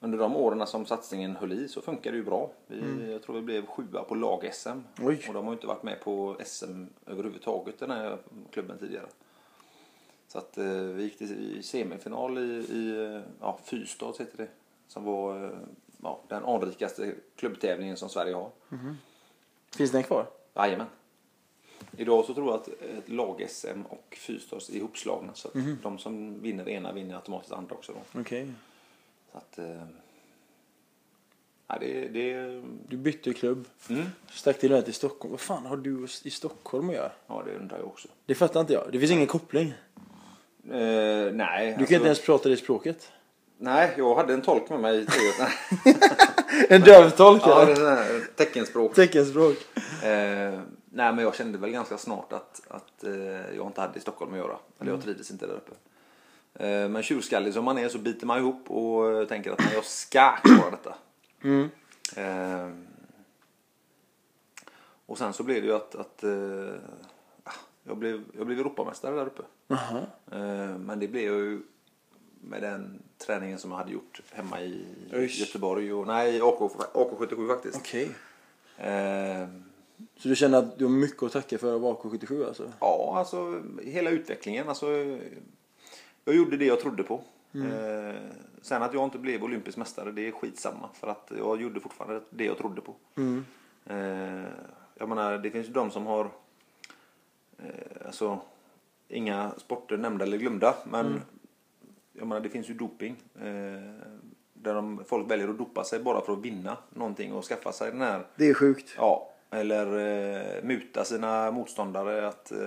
under de åren som satsningen höll i så funkade det ju bra. Vi, Jag tror vi blev sjua på lag-SM. Och de har ju inte varit med på SM överhuvudtaget den här klubben tidigare. Så att eh, vi gick till semifinal i, i eh, ja, Fyrstad heter det. Som var eh, ja, den anrikaste klubbtävlingen som Sverige har. Finns den kvar? Jajamän. Idag så tror jag att ett lag-SM och Fyrstads är ihopslagna. Så att de som vinner ena vinner automatiskt andra också då. Okej. Så att... Eh, ja, det, det, Du bytte ju klubb. mm, Stack till och till Stockholm. Vad fan har du i Stockholm att göra? ja, det undrar jag också. Det fattar inte jag. Det finns ingen koppling. Eh, nej. Du kan inte ens prata det språket. Nej, jag hade en tolk med mig i En dövtolk Ja, eller? här teckenspråk. Teckenspråk. Eh, nej, men jag kände väl ganska snart att, att eh, jag inte hade i Stockholm att göra. Eller Mm. jag trivdes inte där uppe. Eh, men tjurskallig som man är så biter man ihop och eh, tänker att nej, jag ska klara detta. Mm. Eh, och sen så blev det ju att, att ah, jag, blev, jag blev Europamästare där uppe. Jaha. Eh, men det blev jag ju med den träningen som jag hade gjort hemma i Usch. Göteborg och nej, AK, AK77 faktiskt. Okej. Eh, Så du känner att du har mycket att tacka för vara AK77 alltså? Ja, alltså hela utvecklingen. Alltså, jag gjorde det jag trodde på. Eh, sen att jag inte blev olympisk mästare, det är skitsamma. För att jag gjorde fortfarande det jag trodde på. Eh, jag menar, det finns ju de som har eh, alltså, inga sporter nämnda eller glömda. Men jag menar, det finns ju doping. Eh, där de, folk väljer att dopa sig bara för att vinna någonting och skaffa sig den här Det är sjukt. Ja, eller eh, muta sina motståndare att... Eh,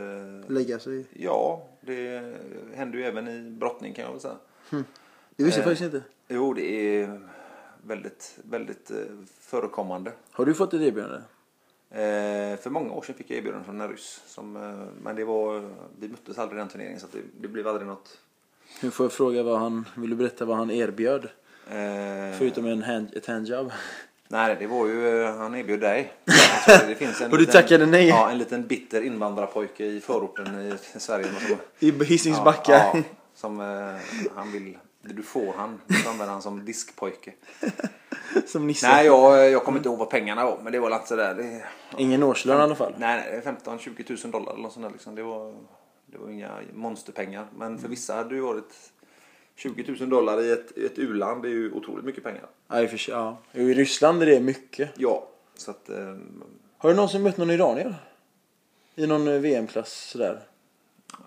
Lägga sig. ja, det händer ju även i brottning kan jag väl säga. Det visste jag Eh. faktiskt inte. Jo, det är väldigt, väldigt eh, förekommande. Har du fått ett erbjudande? Eh, för många år sedan fick jag erbjudande från en ryss. Som, eh, men det var, vi möttes aldrig i den turneringen så det, det blev aldrig något. Nu får jag fråga vad han, vill du berätta vad han erbjöd? Eh, Förutom en hand, ett handjob. Nej, det var ju, eh, han erbjöd dig. Alltså, det finns en Och du tackade nej? Ja, en liten bitter invandrarpojke i förorten i Sverige. Som, I Hisings Ja, ja, som eh, han vill. Du får han. Du får använda han som diskpojke. Som Nisse. Nej, jag, jag kommer inte ihåg vad pengarna var. Men det var inte sådär. Det, Ingen årslön i alla fall. nej, nej, 15-20 tusen dollar eller något sånt där, liksom. Det var, det var inga monsterpengar. Men för vissa hade det ju varit 20 000 dollar i ett, ett u-land. Är ju otroligt mycket pengar. Ja, i för ja. I Ryssland är det mycket. Ja, så att... Eh, Har du någonsin mött någon iranier? I någon eh, VM-klass sådär?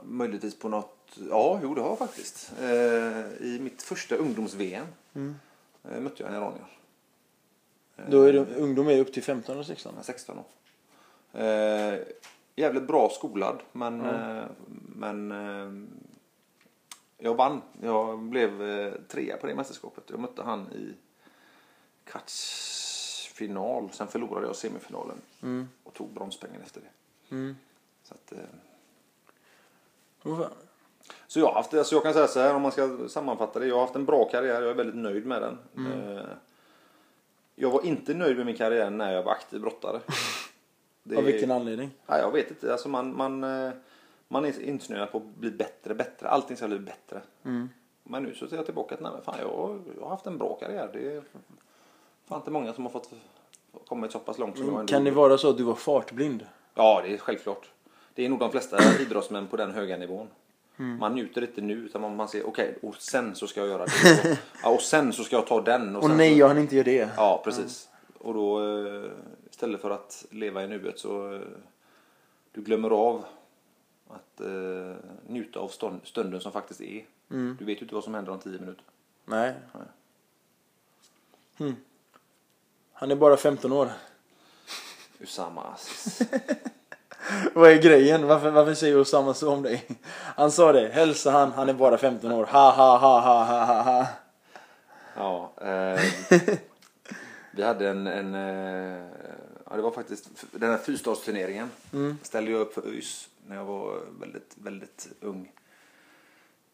möjligtvis på något... Ja, jo det har jag faktiskt. Eh, I mitt första ungdoms-VM eh, mötte jag en iranier. Då är det, ungdom är upp till 15 eller 16. Han är 16 år. Eh, jävligt bra skolad men, eh, men eh, jag vann. Jag blev eh, trea på det mästerskapet. Jag mötte han i kvartsfinal. Sen förlorade jag semifinalen och tog bronspengen efter det. Mm. Så, att, eh, så jag har haft, alltså jag kan säga så här om man ska sammanfatta det. Jag har haft en bra karriär. Jag är väldigt nöjd med den. Eh, jag var inte nöjd med min karriär när jag var aktiv brottare. Det- Av vilken anledning? Ja, jag vet inte. Alltså man, man, eh, man är insnöad på att bli bättre, bättre. Allting ska bli bättre. Men nu så ser jag tillbaka att nej, men fan, jag, jag har haft en bra karriär. Det är fan inte många som har fått kommit så pass långt som jag Mm, Kan det vara så att du var fartblind? Ja, det är självklart. Det är nog de flesta idrottsmän på den höga nivån. Mm. Man njuter inte nu utan man, man ser okej och sen så ska jag göra det. Och, ja, och sen så ska jag ta den. Och Och nej, så, jag hann inte göra det. Ja, precis. Och då eh, istället för att leva i nuet så eh, du glömmer av att eh, njuta av stund, stunden som faktiskt är. Mm. Du vet ju inte vad som händer om tio minuter. Nej. Nej. Hmm. Han är bara 15 år. Usama Aziz. Vad är grejen? Varför, varför säger Osama så om dig? Han sa det. Hälsa han, han är bara 15 år. Ha ha ha ha ha ha ha. Ja, eh, vi hade en, en eh, ja det var faktiskt den här fyrstadsturneringen. Ställde jag upp för ÖIS när jag var väldigt, väldigt ung.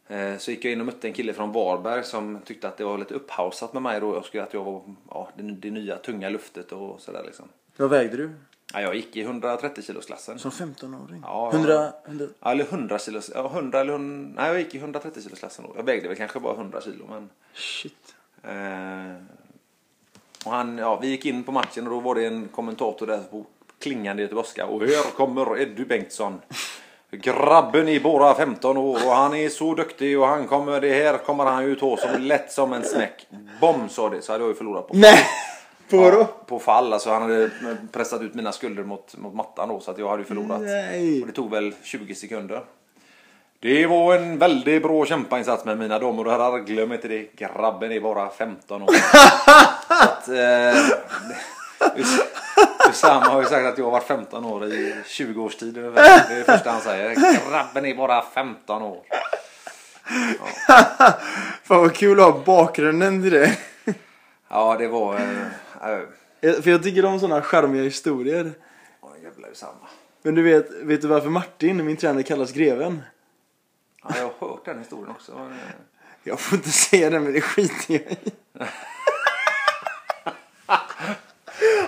Eh, så gick jag in och mötte en kille från Varberg som tyckte att det var lite upphausat med mig då. Jag skulle att jag var ja, det, det nya tunga luftet och sådär liksom. Vad vägde du? Ja, jag gick i 130 kilos klassen. Som 15-åring? Ja, 100, 100... Ja, eller 100 kilos. Ja, 100 eller 100, Nej, jag gick i 130 kilos klassen då. Jag vägde väl kanske bara 100 kilo men. Shit. Eh, och han, ja, vi gick in på matchen och då var det en kommentator där på klingande göteborgska. Och här kommer Eddie Bengtsson. Grabben är bara 15 år och han är så duktig och han kommer, det här kommer han ju ta som lätt som en snäck. Bom sa det, så hade jag ju förlorat på Nej! På vadå? Ja, på fall, alltså han hade pressat ut mina skulder mot, mot mattan då så att jag hade ju förlorat. Nej. Och det tog väl 20 sekunder. Det var en väldigt bra kämpainsats med mina damer och herrar. Glöm inte det. Grabben är bara 15 år. så att, eh, Usama har ju sagt att jag har varit 15 år i 20 års tid. Det är det första han säger. Grabben är bara 15 år. Fan vad kul att ha bakgrunden till det. Ja, det var... Äh, För jag tycker om sådana charmiga historier. åh, jävla Usama. Men du vet, vet du varför Martin, min tränare, kallas greven? Ja, jag har hört den historien också. Jag får inte säga det men det skiter jag i.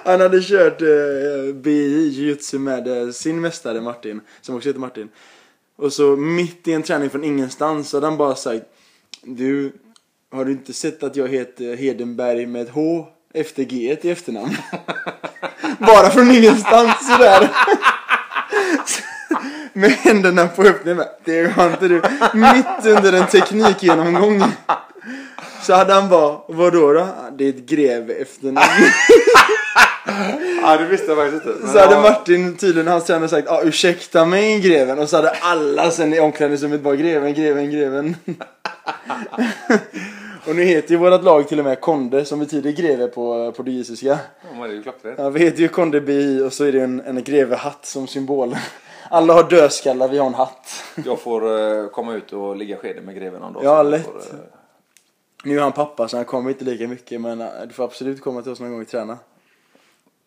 Han hade kört eh, BI jujutsu med eh, sin mästare Martin, som också heter Martin. Och så mitt i en träning från ingenstans så hade han bara sagt Du, har du inte sett att jag heter Hedenberg med ett H efter G i efternamn? bara från ingenstans sådär. med händerna på öppningen. bara, Det har inte du. Mitt under en teknikgenomgång. Så hade han bara, vadå då? "Ah, Det är ett grev efternamn. Ja, det visste jag faktiskt inte. Så hade ja, Martin tydligen hans tränare sagt ah, ursäkta mig greven och så hade alla sen i omklädningsrummet bara greven, greven, greven. och nu heter ju vårt lag till och med Konde som betyder greve på portugisiska. Ja, men det är ju klockrent. Ja, vi heter ju Konde BI och så är det en, en grevehatt som symbol. Alla har dödskallar, vi har en hatt. Jag får eh, komma ut och ligga skeden med greven någon dag. Ja, lätt. Får, eh, Nu är han pappa så han kommer inte lika mycket men eh, du får absolut komma till oss någon gång och träna.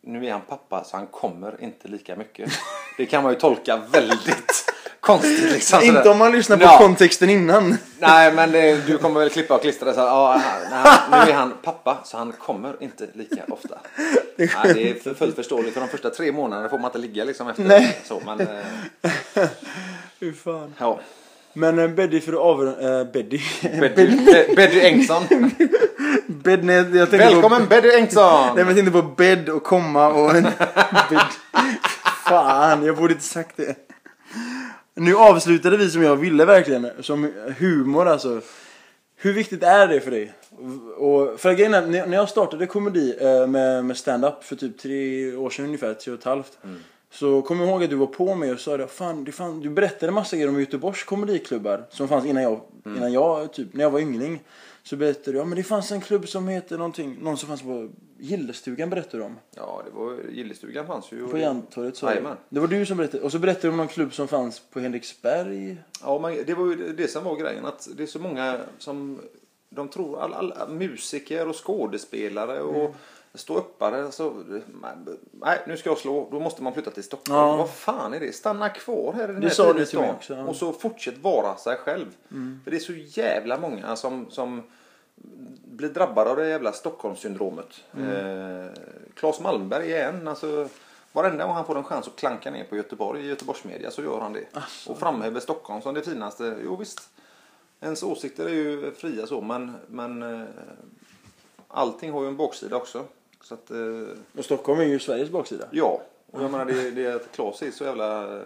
nu är han pappa så han kommer inte lika mycket. Det kan man ju tolka väldigt konstigt. Liksom, sådär. Inte om man lyssnar på Ja. kontexten innan. Nej, men det, du kommer väl klippa och klistra det så ja, Nu är han pappa så han kommer inte lika ofta. Nej, det är fullt förståeligt. För de första tre månaderna får man inte ligga liksom efter Nej. så. Men, eh, Hur fan. ja. Men eh, Beddy för att avrunda... Äh, Beddy. Betty, Betty Engsson. Bed, nej, jag Välkommen På, nej, men jag tänkte på bed och komma och en bed. Fan, jag borde inte sagt det. Nu avslutade vi som jag ville verkligen. Som humor alltså. Hur viktigt är det för dig? Och för grejen är, när när jag startade komedi eh, med, med stand-up för typ tre år sedan ungefär, tre och ett halvt. Så jag ihåg att du var på mig och sa det, fan, det fan, du berättade massa grejer om Göteborgs komediklubbar som fanns innan jag, innan jag, typ, när jag var yngling. Så berättade du, ja men det fanns en klubb som heter någonting, någon som fanns på Gillestugan berättade du om. Ja, det var Gillestugan fanns ju. På Järntorget sa du. Det var du som berättade. Och så berättade du om någon klubb som fanns på Henriksberg. Ja, men det var ju det som var grejen. Att det är så många som de tror, alla, alla musiker och skådespelare och Mm. Ståuppare. Så, nej, nu ska jag slå. Då måste man flytta till Stockholm. Ja. Vad fan är det? Stanna kvar här i den Det här sa du till mig också, ja. Mm. Och så fortsätt vara sig själv. För det är så jävla många som, som blir drabbade av det jävla Stockholmssyndromet. Mm. Eh, Claes Malmberg är en. Alltså, varenda gång han får en chans att klanka ner på Göteborg i Göteborgsmedia så gör han det. Och framhäver Stockholm som det finaste. Jo visst, ens åsikter är ju fria så men, men eh, allting har ju en baksida också. Så att, eh, Och Stockholm är ju Sveriges baksida. ja, och jag menar det, det är att Claes är så jävla eh,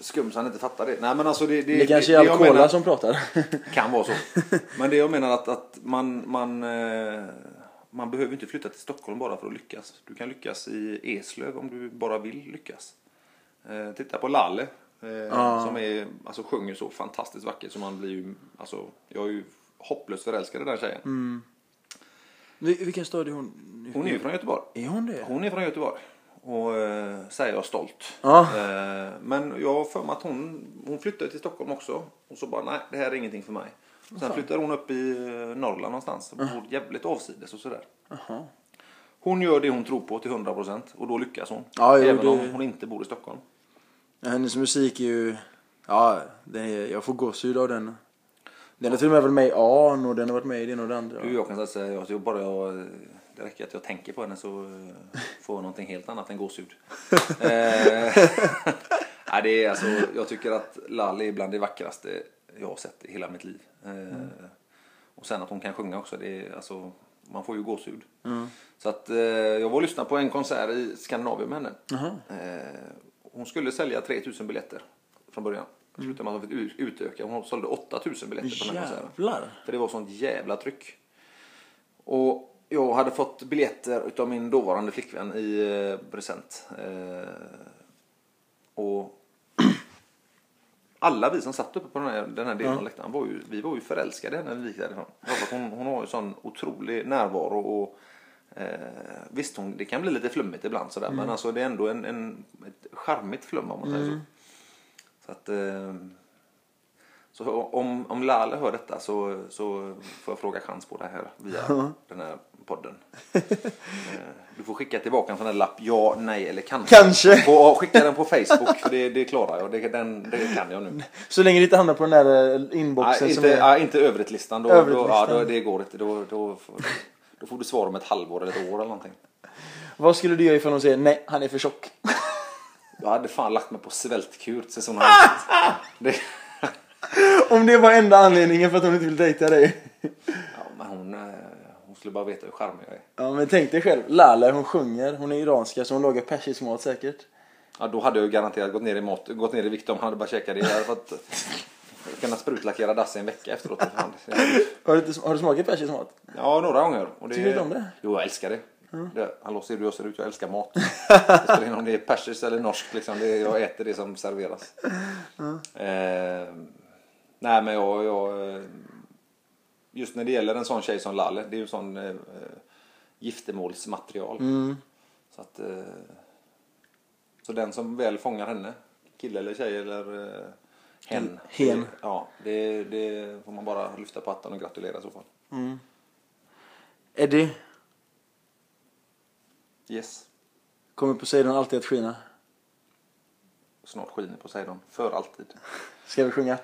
skum så han inte fattar det. Nej men alltså det, det, Det kanske är Alcola som pratar. kan vara så. Men det jag menar att, att man, man, eh, man behöver inte flytta till Stockholm bara för att lyckas. Du kan lyckas i Eslöv om du bara vill lyckas. Eh, titta på Lalle. Eh, Ja. Som är, alltså, sjunger så fantastiskt vackert så man blir ju, alltså, jag är ju hopplöst förälskad i den tjejen. Mm. Vil- Vilken stad är hon? Hon är ju från Göteborg. Är hon det? Hon är från Göteborg. Och eh, säger jag stolt. Ja. Eh, men jag har för mig att hon, hon flyttade till Stockholm också. Och så bara, nej det här är ingenting för mig. Sen flyttar hon upp i eh, Norrland någonstans och bor jävligt avsides och sådär. Hon gör det hon tror på till 100% och då lyckas hon. Ja, jo, Även det- om hon inte bor i Stockholm. Hennes musik är ju... Ja, det är, jag får gåshud av den. Den har till och med varit med i Arn och den har varit med i det ena och det andra. Du, jag kan säga jag, jag bara jag, det räcker att jag tänker på henne så eh, får jag någonting helt annat än gåshud. eh, nej, det är alltså, jag tycker att Lalli är bland det vackraste jag har sett i hela mitt liv. Eh, Och sen att hon kan sjunga också, det är, alltså, man får ju gåshud. Så att, eh, jag var och lyssnade på en konsert i Skandinavien med henne. Eh, hon skulle sälja 3000 biljetter från början. Det slutade med att fick utöka. Hon sålde 8000 biljetter på den här konserten. För det var sånt jävla tryck. Och jag hade fått biljetter utav min dåvarande flickvän i eh, present. Eh, och alla vi som satt uppe på den här, den här delen av läktaren var ju, vi var ju förälskade när vi gick därifrån. Hon, hon har ju sån otrolig närvaro och eh, visst hon, det kan bli lite flummigt ibland sådär men alltså det är ändå en, en, ett charmigt flum om man säger så. Så att eh, så om, om Lale hör detta så, så får jag fråga chans på det här via den här podden. Eh, Du får skicka tillbaka en sån här lapp, ja, nej eller kanske. Kanske. Få skicka den på Facebook för det, det klarar jag, det, den, det kan jag nu. Så länge det inte hamnar på den där eh, inboxen Nej, som inte, är... ja, inte övrigt-listan, då. Då, ja, då, det går inte. Då, då, får, då får du svara om ett halvår eller ett år eller någonting. Vad skulle du göra ifall de säger nej, han är för tjock? Jag hade fan lagt mig på svältkur hade det, Om det var enda anledningen för att hon inte vill dejta dig. ja, men hon, eh, hon skulle bara veta hur charmig jag är. Ja men tänk dig själv, Lala hon sjunger, hon är iranska så hon lagar persisk mat säkert. Ja, då hade jag garanterat gått ner i, mat, gått ner i vikt om han hade bara käkat det. Jag hade fått kunna sprutlackera dass i en vecka efteråt. Har du, har du smakat persisk mat? Ja, några gånger. Och det, Tycker du inte om det? Jo, jag älskar det. Det hallå, ser du jag ser ut? Jag älskar mat. det spelar ingen roll om det är persiskt eller norskt. Liksom. Det, jag äter det som serveras. Eh, nej, men jag, jag... Just när det gäller en sån tjej som Lalle, det är ju sån eh, giftermålsmaterial. Så att... Eh, så den som väl fångar henne, kille eller tjej eller eh, hen. Hen. Det, ja, det, det får man bara lyfta på hatten och gratulera i så fall. Eddie, Yes. kommer Poseidon alltid att skina? Snart skiner Poseidon. För alltid. Ska vi sjunga?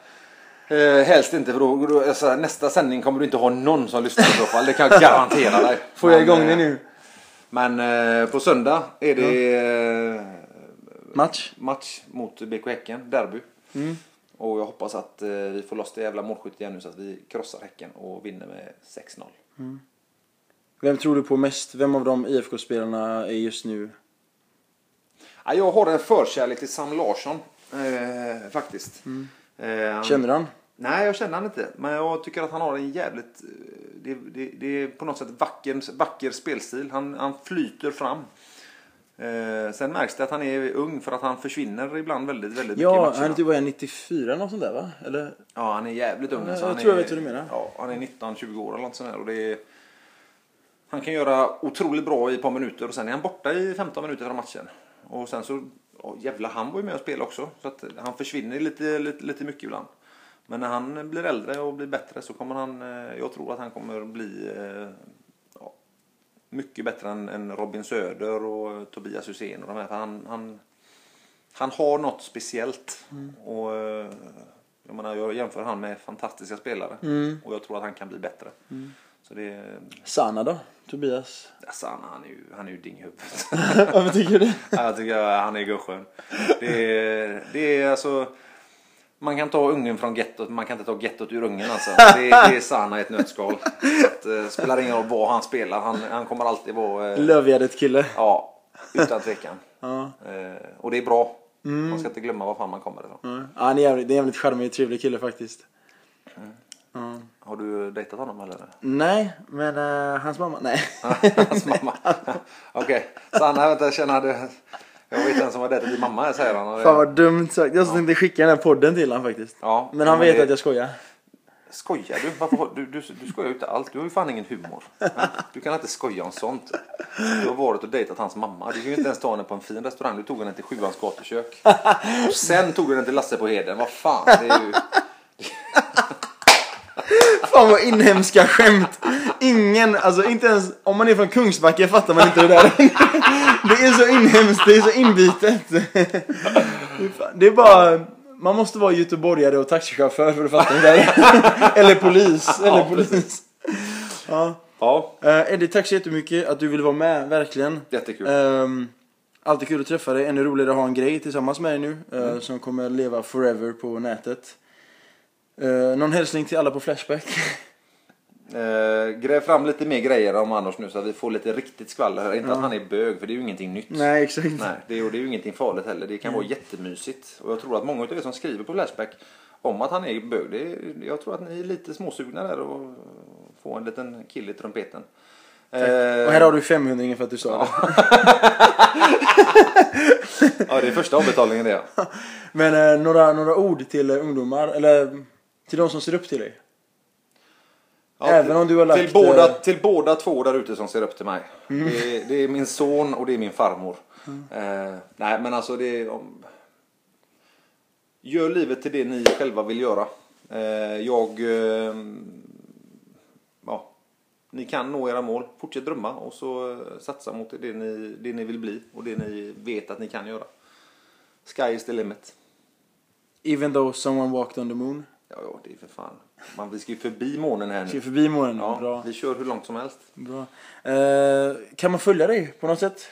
Eh, helst inte för då, då alltså, nästa sändning kommer du inte ha någon som lyssnar i så fall. Det kan jag garantera dig. Får jag igång eh, det nu? Men eh, på söndag är det eh, Match? match mot BK Häcken, derby. Mm. Och jag hoppas att eh, vi får loss det jävla målskyttet igen nu så att vi krossar Häcken och vinner med 6-0. Vem tror du på mest? Vem av de IFK-spelarna är just nu? Ja, jag har en förkärlek till Sam Larsson eh, faktiskt. Eh, han- Känner du han? Nej, jag känner han inte. Men jag tycker att han har en jävligt... eh, Det, det, det är på något sätt vacker, vacker spelstil. Han, han flyter fram. Eh, sen märks det att han är ung för att han försvinner ibland väldigt, väldigt mycket i Ja, matcherna. han är typ bara 94 eller något sånt där va? Eller? Ja, han är jävligt ung. Ja, alltså. jag han tror jag är, vet vad du menar. Ja, han är 19-20 år eller något sånt där. Och det är, han kan göra otroligt bra i ett par minuter och sen är han borta i 15 minuter från matchen. Och sen så, oh, jävlar han var ju med och spelade också. Så att han försvinner lite, lite, lite mycket ibland. Men när han blir äldre och blir bättre så kommer han, eh, jag tror att han kommer bli eh, ja, mycket bättre än, än Robin Söder och Tobias Hysén och de här. För han, han, han har något speciellt. Och, eh, jag, menar, jag jämför han med fantastiska spelare. Och jag tror att han kan bli bättre. Så det är... Sana då? Tobias? Alltså, han, han, är ju, han är ju ding i huvudet. Varför tycker du det? Ja, jag tycker han är gubbskön. Det är, det är alltså... Man kan ta ungen från gettot, man kan inte ta gettot ur ungen alltså. Det, det är Sana i ett nötskal. Så att, eh, spelar ingen roll vad han spelar, han, han kommer alltid vara... Eh, Lövgärdet kille. ja, utan tvekan. Ja. Eh, och det är bra. Man ska inte glömma var fan man kommer ifrån. Ja, han är jävligt, det är en jävligt charmig och trevlig kille faktiskt. Ja. Har du dejtat honom eller? Nej, men eh, hans mamma, nej. Hans mamma. Okej, Sanna vänta jag känner det. Jag vet inte ens om jag har dejtat din mamma säger han. Fan vad dumt sagt. Jag tänkte skicka den här podden till honom faktiskt. Ja, Men han men vet det- att jag skojar. Skojar du? Varför, du, du? Du skojar ju inte allt. Du har ju fan ingen humor. Du kan inte skoja om sånt. Du har varit och dejtat hans mamma. Du kan ju inte ens ta henne på en fin restaurang. Du tog henne till Sjuans gatukök. Och sen tog du den till Lasse på Heden. Vad fan. Det är ju... Fan vad inhemska skämt. Ingen, alltså inte ens om man är från Kungsbacka fattar man inte det där. Det är så inhemskt, det är så inbitet. Det är bara, man måste vara göteborgare och taxichaufför för att fatta det där. Eller polis, eller polis. Ja. Ja, Uh, Eddie, tack så jättemycket att du ville vara med, verkligen. jättekul. Um, alltid kul att träffa dig, ännu roligare att ha en grej tillsammans med dig nu. eh, Som kommer leva forever på nätet. Uh, någon hälsning till alla på Flashback? Eh, gräv fram lite mer grejer om Anders nu så att vi får lite riktigt skvaller här. Inte att han är bög för det är ju ingenting nytt. Nej, exakt. Nej, det är, och det är ju ingenting farligt heller. Det kan vara jättemysigt. Och jag tror att många av er som skriver på Flashback om att han är bög, det är, jag tror att ni är lite småsugna där och få en liten kille i trumpeten. Eh, Och här har du 500 för att du sa det. ja, det är första avbetalningen det. ja. Men eh, några, några ord till eh, ungdomar, eller till de som ser upp till dig. Ja, Även om du har lagt, Till båda, eh, till båda två där ute som ser upp till mig. Det, är, det är min son och det är min farmor. Eh, nej men alltså det är... Om... Gör livet till det ni själva vill göra. Eh, jag... Eh, ja, ni kan nå era mål. Fortsätt drömma och så eh, satsa mot det ni, det ni vill bli och det ni vet att ni kan göra. Sky is the limit. Even though someone walked on the moon. Ja, ja, det är för fan. Man, vi ska ju förbi månen här Ska nu. förbi månen. Ja, Bra. vi kör hur långt som helst. Bra. Eh, kan man följa dig på något sätt?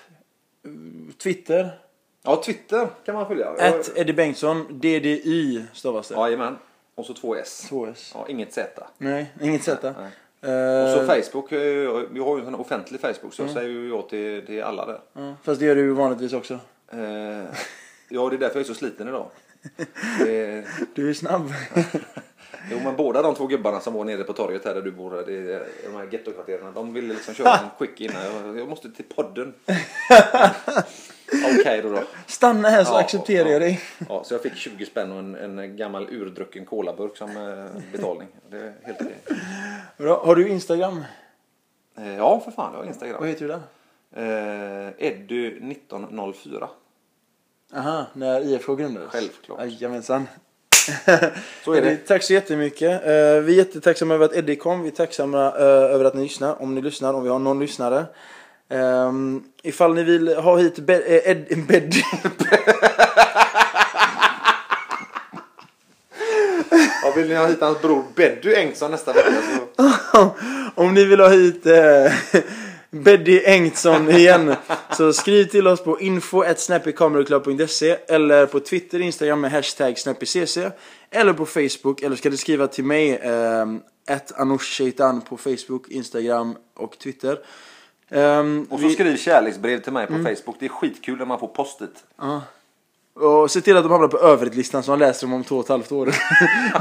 Twitter? Ja, Twitter kan man följa. At Eddie Bengtsson, DDY stavas det. Jajamän. Och så två S. Två S. Ja, inget Z. Nej, inget sätta. Nej. Eh, Och så Facebook. eh, Vi har ju en sån offentlig Facebook så jag säger ju ja till, till alla där. ja, fast det gör du ju vanligtvis också. Eh, ja, det är därför jag är så sliten idag. Det, Du är snabb. jo, men båda de två gubbarna som var nere på torget här där du bor, det är, de här gettokvarteren, de ville liksom köra en quick innan. Jag, jag måste till podden. Okej då, då. Stanna här så Ja, accepterar ja. jag dig. Ja, så jag fick 20 spänn och en, en gammal urdrucken colaburk som eh, betalning. Det är helt okej. Bra. Har du Instagram? Eh, Ja, för fan, jag har Instagram. Vad heter du där? Eh, Eddy 1904. Aha, när IFK grundades? Självklart. Jajamensan. Så är det. Tack så jättemycket. Eh, vi är jättetacksamma över att Eddie kom. Vi är tacksamma eh, över att ni lyssnar. Om ni lyssnar, om vi har någon lyssnare. Um, ifall ni vill ha hit Be- eh, Ed- Bed... Ja, vill ni ha hit hans bror Beddy Engtsson nästa vecka så... Om ni vill ha hit Beddy Engtsson igen så skriv till oss på info.snappycameraclub.se eller på Twitter, Instagram med hashtag snappycc eller på Facebook eller ska du skriva till mig eh, Shaitan på Facebook, Instagram och Twitter. Ehm, Och så vi- skriv kärleksbrev till mig på Facebook. Det är skitkul när man får post-it. Och se till att de hamnar på övrigt-listan så man läser dem om två och ett halvt år.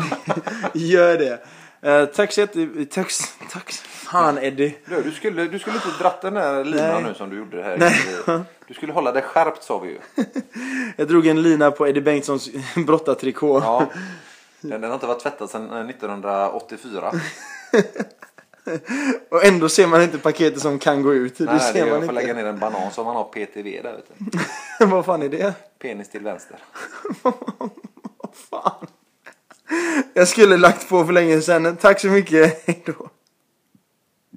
Gör det. Eh, tack så jättemycket. Tack, tack. Fan Eddie. Du, du, skulle, du skulle inte dratt den där linan nu som du gjorde här. Nej. Du skulle hålla dig skärpt sa vi ju. Jag drog en lina på Eddie Bengtssons brottartrikå. Ja. Den, den har inte varit tvättad sedan eh, 1984. Och ändå ser man inte paketet som kan gå ut. Det Nej, det ser är, man jag får inte. lägga ner en banan så man har PTV där. Vet du. Vad fan är det? Penis till vänster. Fan. Jag skulle lagt på för länge sedan. Tack så mycket. Hejdå.